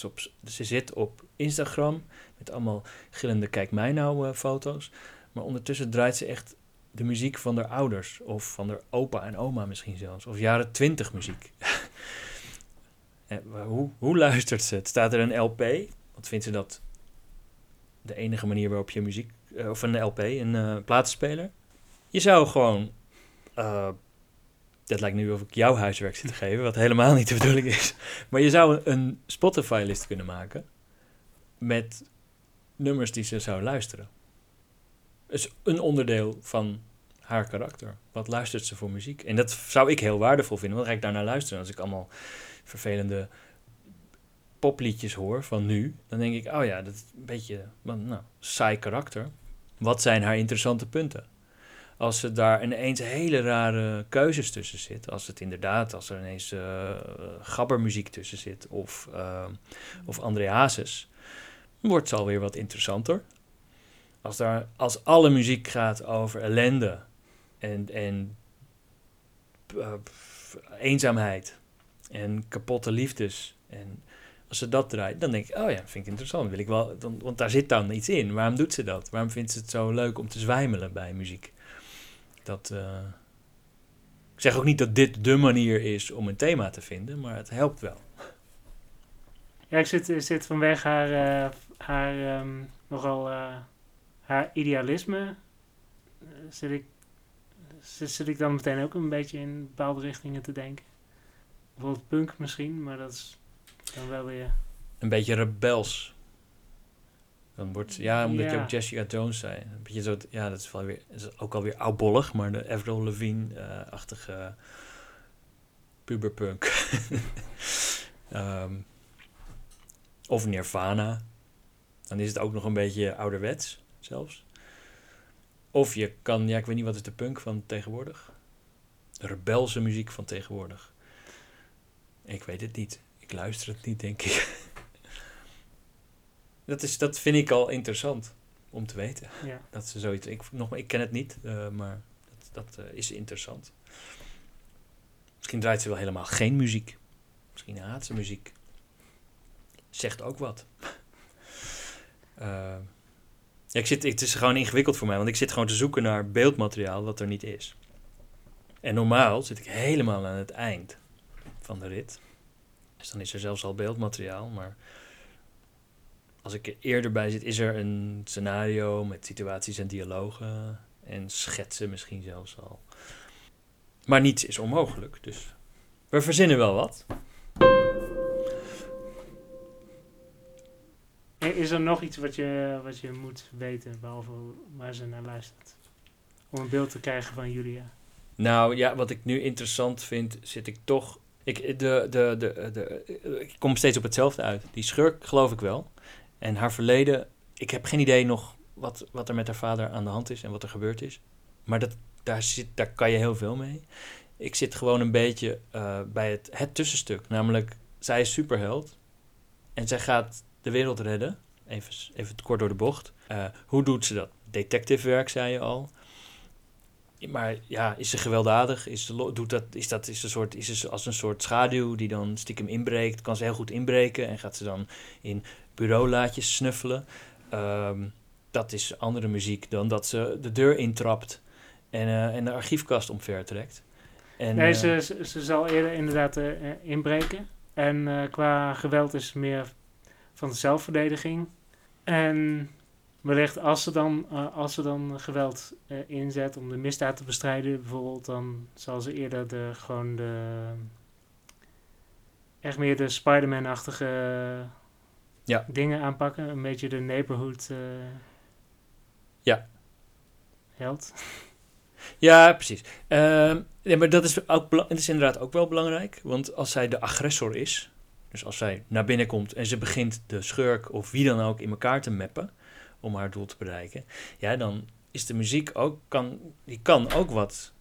Dat ze, zit op Instagram met allemaal gillende kijk mij nou eh, foto's. Maar ondertussen draait ze echt de muziek van haar ouders. Of van haar opa en oma misschien zelfs. Of jaren twintig muziek. maar hoe, hoe luistert ze? Staat er een LP. Want vindt ze dat de enige manier waarop je muziek... eh, of een LP, een eh, platenspeler? Je zou gewoon... dat lijkt nu of ik jouw huiswerk zit te geven, wat helemaal niet de bedoeling is. Maar je zou een Spotify-list kunnen maken met nummers die ze zou luisteren. is een onderdeel van haar karakter. Wat luistert ze voor muziek? En dat zou ik heel waardevol vinden, want dan ga ik daarnaar luisteren. Als ik allemaal vervelende popliedjes hoor van nu, dan denk ik, oh ja, dat is een beetje nou, saai karakter. Wat zijn haar interessante punten? Als er daar ineens hele rare keuzes tussen zit. Als het inderdaad, als er ineens uh, gabbermuziek tussen zit of, uh, of André Hazes, wordt het alweer wat interessanter. Als, daar, als alle muziek gaat over ellende en, en uh, eenzaamheid en kapotte liefdes en als ze dat draait, dan denk ik, oh ja, vind ik interessant. Wil ik wel, dan, want daar zit dan iets in. Waarom doet ze dat? Waarom vindt ze het zo leuk om te zwijmelen bij muziek? Dat, uh, ik zeg ook niet dat dit de manier is om een thema te vinden, maar het helpt wel. Ja, ik zit, zit vanwege haar, uh, haar um, nogal uh, haar idealisme, zit ik, zit, zit ik dan meteen ook een beetje in bepaalde richtingen te denken. Bijvoorbeeld punk misschien, maar dat is dan wel weer... Een beetje rebels. Dan wordt, ja, omdat je ook Jessica Jones zei. Een beetje zo, ja, dat is, wel weer, is ook alweer oudbollig, maar de Avril Lavigne-achtige uh, puberpunk. um, of Nirvana. Dan is het ook nog een beetje ouderwets, zelfs. Of je kan, ja, ik weet niet wat is de punk van tegenwoordig. De rebelse muziek van tegenwoordig. Ik weet het niet. Ik luister het niet, denk ik. Dat, is, dat vind ik al interessant om te weten. Ja. Dat ze zoiets. Ik, nog, ik ken het niet, uh, maar dat, dat uh, is interessant. Misschien draait ze wel helemaal geen muziek. Misschien haat ze muziek. Zegt ook wat. uh, ja, ik zit, het is gewoon ingewikkeld voor mij, want ik zit gewoon te zoeken naar beeldmateriaal wat er niet is. En normaal zit ik helemaal aan het eind van de rit. Dus dan is er zelfs al beeldmateriaal, maar als ik er eerder bij zit, is er een scenario met situaties en dialogen en schetsen misschien zelfs al. Maar niets is onmogelijk, dus we verzinnen wel wat. Is er nog iets wat je, wat je moet weten, behalve waar ze naar luistert? Om een beeld te krijgen van Julia. Nou ja, wat ik nu interessant vind, zit ik toch. Ik, de, de, de, de, ik kom steeds op hetzelfde uit. Die schurk geloof ik wel. En haar verleden, ik heb geen idee nog wat, wat er met haar vader aan de hand is en wat er gebeurd is. Maar dat, daar, zit, daar kan je heel veel mee. Ik zit gewoon een beetje eh, bij het, het tussenstuk. Namelijk, zij is superheld. En zij gaat de wereld redden. Even, even kort door de bocht. Uh, hoe doet ze dat? Detective werk, zei je al. Maar ja, is ze gewelddadig? Is, doet dat, is dat is een soort, is ze als een soort schaduw die dan stiekem inbreekt? Kan ze heel goed inbreken en gaat ze dan in bureaulaadjes snuffelen? Um, dat is andere muziek dan dat ze de deur intrapt en, uh, en de archiefkast omver trekt. En, nee, ze, ze, ze, zal eerder inderdaad uh, inbreken. En uh, qua geweld is meer van de zelfverdediging. En wellicht als ze dan, als ze dan geweld inzet om de misdaad te bestrijden, bijvoorbeeld, dan zal ze eerder de, gewoon de. echt meer de Spider-Man-achtige ja. dingen aanpakken. Een beetje de neighborhood. ja. Held. Ja, precies. Uh, ja, maar dat is, ook, het is inderdaad ook wel belangrijk. Want als zij de agressor is, dus als zij naar binnen komt en ze begint de schurk of wie dan ook in elkaar te mappen om haar doel te bereiken, ja, dan is de muziek ook, kan, die kan ook wat,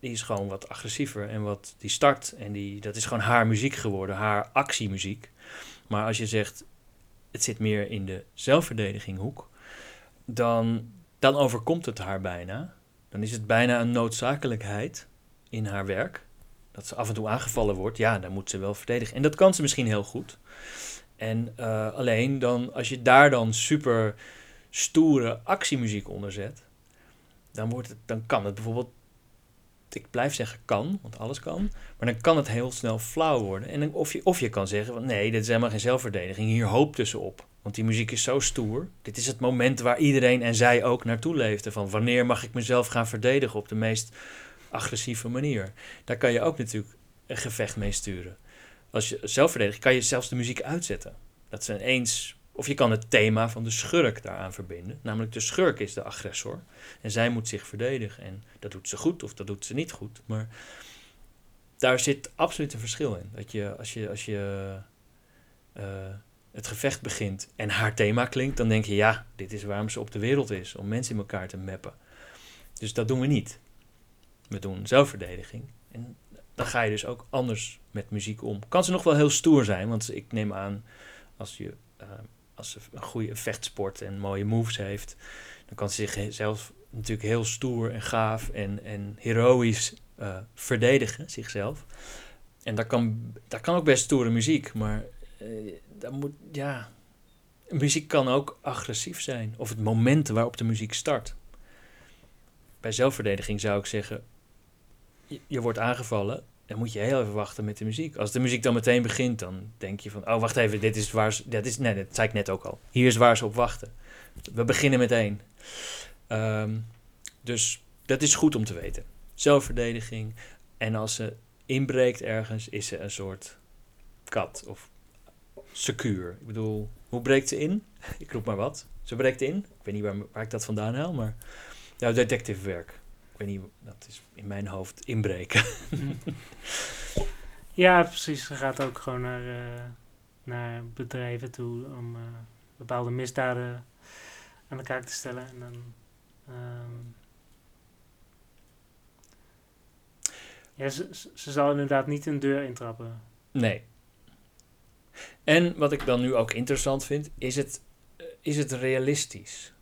die is gewoon wat agressiever en wat, die start en die, dat is gewoon haar muziek geworden, haar actiemuziek. Maar als je zegt, het zit meer in de zelfverdediginghoek, dan, dan overkomt het haar bijna dan is het bijna een noodzakelijkheid in haar werk. Dat ze af en toe aangevallen wordt, ja, dan moet ze wel verdedigen. En dat kan ze misschien heel goed. En uh, alleen dan, als je daar dan super stoere actiemuziek onder zet, dan, wordt het, dan kan het bijvoorbeeld, ik blijf zeggen kan, want alles kan, maar dan kan het heel snel flauw worden. En of, je, of je kan zeggen, van, nee, dit is helemaal geen zelfverdediging, hier hoop tussen op. Want die muziek is zo stoer. Dit is het moment waar iedereen en zij ook naartoe leefden. Van wanneer mag ik mezelf gaan verdedigen op de meest agressieve manier. Daar kan je ook natuurlijk een gevecht mee sturen. Als je zelf verdedigt, kan je zelfs de muziek uitzetten. Dat ze eens. Of je kan het thema van de schurk daaraan verbinden. Namelijk de schurk is de agressor. En zij moet zich verdedigen. En dat doet ze goed of dat doet ze niet goed. Maar daar zit absoluut een verschil in. Dat je als je. Als je uh, het gevecht begint en haar thema klinkt, dan denk je, ja, dit is waarom ze op de wereld is, om mensen in elkaar te mappen. Dus dat doen we niet. We doen zelfverdediging. En dan ga je dus ook anders met muziek om. Kan ze nog wel heel stoer zijn, want ik neem aan, als, je, uh, als ze een goede vechtsport en mooie moves heeft, dan kan ze zichzelf natuurlijk heel stoer en gaaf en, en heroïs uh, verdedigen, zichzelf. En daar kan, daar kan ook best stoere muziek, maar uh, moet, ja, muziek kan ook agressief zijn. Of het moment waarop de muziek start. Bij zelfverdediging zou ik zeggen, je wordt aangevallen, dan moet je heel even wachten met de muziek. Als de muziek dan meteen begint, dan denk je van, oh wacht even, dit is waar ze, dat is, nee, dat zei ik net ook al. Hier is waar ze op wachten. We beginnen meteen. Um, dus dat is goed om te weten. Zelfverdediging. En als ze inbreekt ergens, is ze een soort kat of secuur. Ik bedoel, hoe breekt ze in? ik roep maar wat. Ze breekt in. Ik weet niet waar, waar ik dat vandaan haal, maar... Nou, detective werk. Ik weet niet, dat is in mijn hoofd inbreken. ja, precies. Ze gaat ook gewoon naar, uh, naar bedrijven toe om uh, bepaalde misdaden aan de kaak te stellen. En dan... Um, ja, ze, ze zal inderdaad niet een deur intrappen. Nee, en wat ik dan nu ook interessant vind, is het, eh, is het realistisch?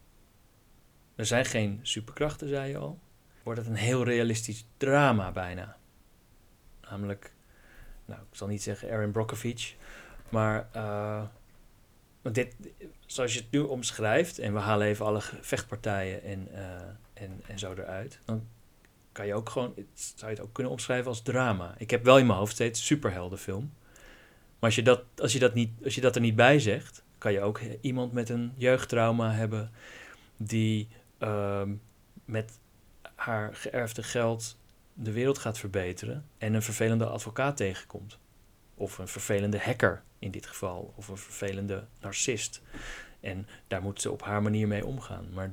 Er zijn geen superkrachten, zei je al. Wordt het een heel realistisch drama bijna. Namelijk, nou, ik zal niet zeggen Aaron Brockovich, maar uh, dit, zoals je het nu omschrijft, en we halen even alle vechtpartijen en, uh, en, en zo eruit, dan kan je ook gewoon, zou je het ook kunnen omschrijven als drama. Ik heb wel in mijn hoofd steeds superheldenfilm. Maar als je, dat, als, je dat niet, als je dat er niet bij zegt, kan je ook iemand met een jeugdtrauma hebben die uh, met haar geërfde geld de wereld gaat verbeteren en een vervelende advocaat tegenkomt. Of een vervelende hacker in dit geval, of een vervelende narcist. En daar moet ze op haar manier mee omgaan. Maar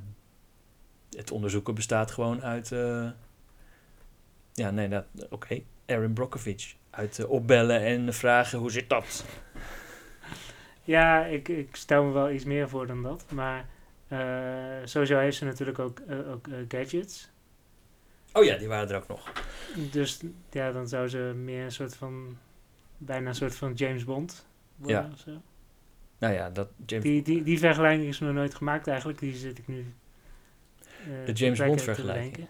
het onderzoeken bestaat gewoon uit. Uh, ja, nee, oké. Okay. Aaron Brockovich uit uh, opbellen en vragen hoe zit dat? Ja, ik, ik stel me wel iets meer voor dan dat. Maar Eh, sowieso heeft ze natuurlijk ook, eh, ook eh, gadgets. Oh ja, die waren er ook nog. Dus ja, dan zou ze meer een soort van, bijna een soort van James Bond worden Ja. of zo. Nou ja, dat James, Die, die, die vergelijking is nog nooit gemaakt eigenlijk. Die zit ik nu. eh, De ter James Bond vergelijking.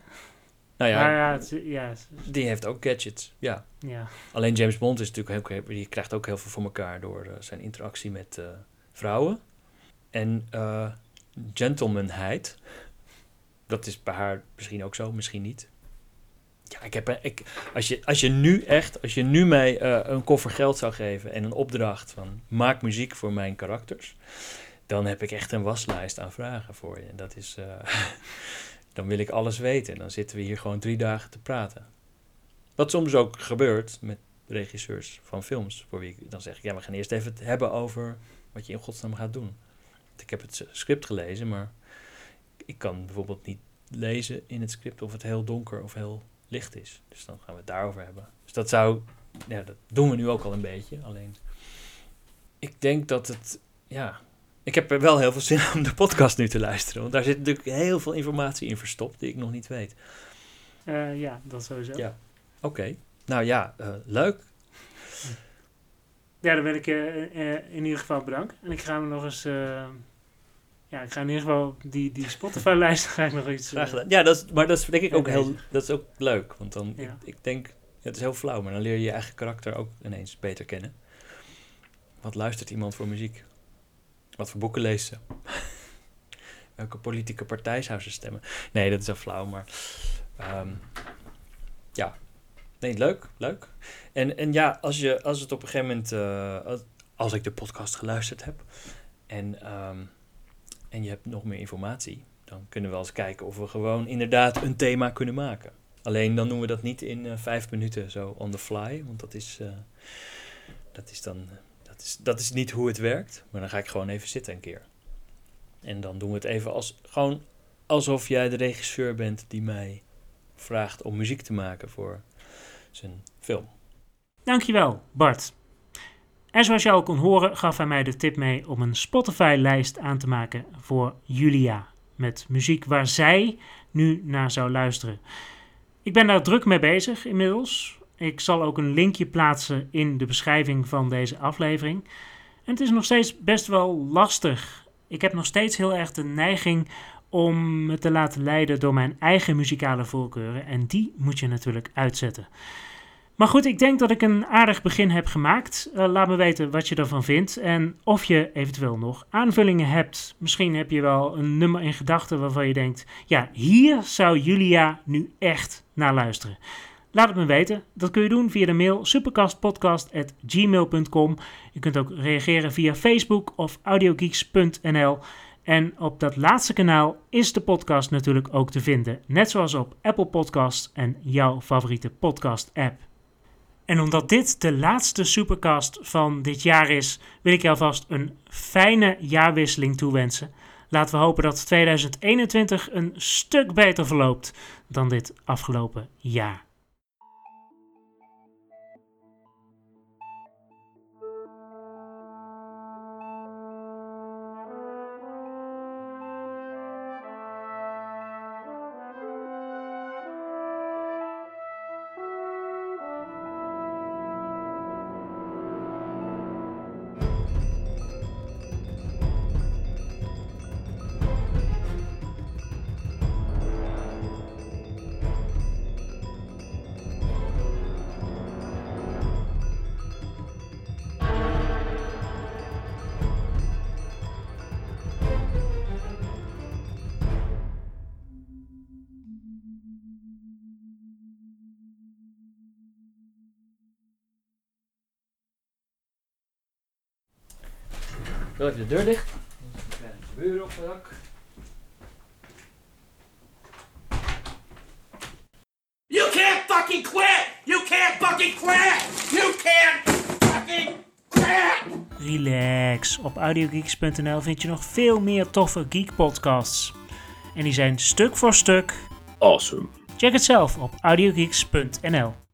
nou ja, ja, het, is- ja, die heeft ook gadgets. Ja. ja. Alleen James Bond is natuurlijk ook, die krijgt ook heel veel voor elkaar door eh, zijn interactie met eh, vrouwen. En eh gentlemanheid. Dat is bij haar misschien ook zo, misschien niet. Ja, ik heb, ik, als, je, als je nu echt, als je nu mij eh, een koffer geld zou geven en een opdracht van maak muziek voor mijn karakters, dan heb ik echt een waslijst aan vragen voor je. En dat is, eh, dan wil ik alles weten. En dan zitten we hier gewoon drie dagen te praten. Wat soms ook gebeurt met regisseurs van films, voor wie ik dan zeg, ja, we gaan eerst even het hebben over wat je in godsnaam gaat doen. Ik heb het script gelezen, maar ik kan bijvoorbeeld niet lezen in het script of het heel donker of heel licht is. Dus dan gaan we het daarover hebben. Dus dat zou, ja, dat doen we nu ook al een beetje. Alleen, ik denk dat het, ja, ik heb er wel heel veel zin om de podcast nu te luisteren. Want daar zit natuurlijk heel veel informatie in verstopt die ik nog niet weet. Eh, ja, dat sowieso. Ja. Oké, nou ja, eh, leuk. Ja, dan wil ik je eh, in ieder geval bedanken. En ik ga me nog eens... eh, ja, ik ga in ieder geval die, die Spotify-lijst ga ik nog iets... eh, Graag gedaan. Ja, dat is, maar dat is denk ik ook heel, dat is ook leuk. Want dan, Ja. ik, ik denk, ja, het is heel flauw, maar dan leer je je eigen karakter ook ineens beter kennen. Wat luistert iemand voor muziek? Wat voor boeken leest ze? Welke politieke partij zou ze stemmen? Nee, dat is heel flauw, maar ehm, ja. Nee, leuk, leuk. En, en ja, als, je, als het op een gegeven moment, eh, als, als ik de podcast geluisterd heb en, ehm, en je hebt nog meer informatie, dan kunnen we eens kijken of we gewoon inderdaad een thema kunnen maken. Alleen dan doen we dat niet in eh, vijf minuten zo on the fly, want dat is, eh, dat is dan dat is, dat is niet hoe het werkt. Maar dan ga ik gewoon even zitten een keer. En dan doen we het even als, gewoon alsof jij de regisseur bent die mij vraagt om muziek te maken voor zijn film. Dankjewel, Bart. En zoals je al kon horen, gaf hij mij de tip mee om een Spotify-lijst aan te maken voor Julia. Met muziek waar zij nu naar zou luisteren. Ik ben daar druk mee bezig inmiddels. Ik zal ook een linkje plaatsen in de beschrijving van deze aflevering. En het is nog steeds best wel lastig. Ik heb nog steeds heel erg de neiging om me te laten leiden door mijn eigen muzikale voorkeuren. En die moet je natuurlijk uitzetten. Maar goed, ik denk dat ik een aardig begin heb gemaakt. Eh, laat me weten wat je ervan vindt en of je eventueel nog aanvullingen hebt. Misschien heb je wel een nummer in gedachten waarvan je denkt: ja, hier zou Julia nu echt naar luisteren. Laat het me weten. Dat kun je doen via de mail supercastpodcast.gmail.com. Je kunt ook reageren via Facebook of audiogeeks.nl. En op dat laatste kanaal is de podcast natuurlijk ook te vinden. Net zoals op Apple Podcasts en jouw favoriete podcast-app. En omdat dit de laatste supercast van dit jaar is, wil ik je alvast een fijne jaarwisseling toewensen. Laten we hopen dat 2021 een stuk beter verloopt dan dit afgelopen jaar. Doe even de deur dicht. Ik de buren op het dak. You can't fucking quit! You can't fucking quit! You can't fucking quit! Relax. Op audiogeeks.nl vind je nog veel meer toffe geek podcasts. En die zijn stuk voor stuk. Awesome. Check het zelf op audiogeeks.nl.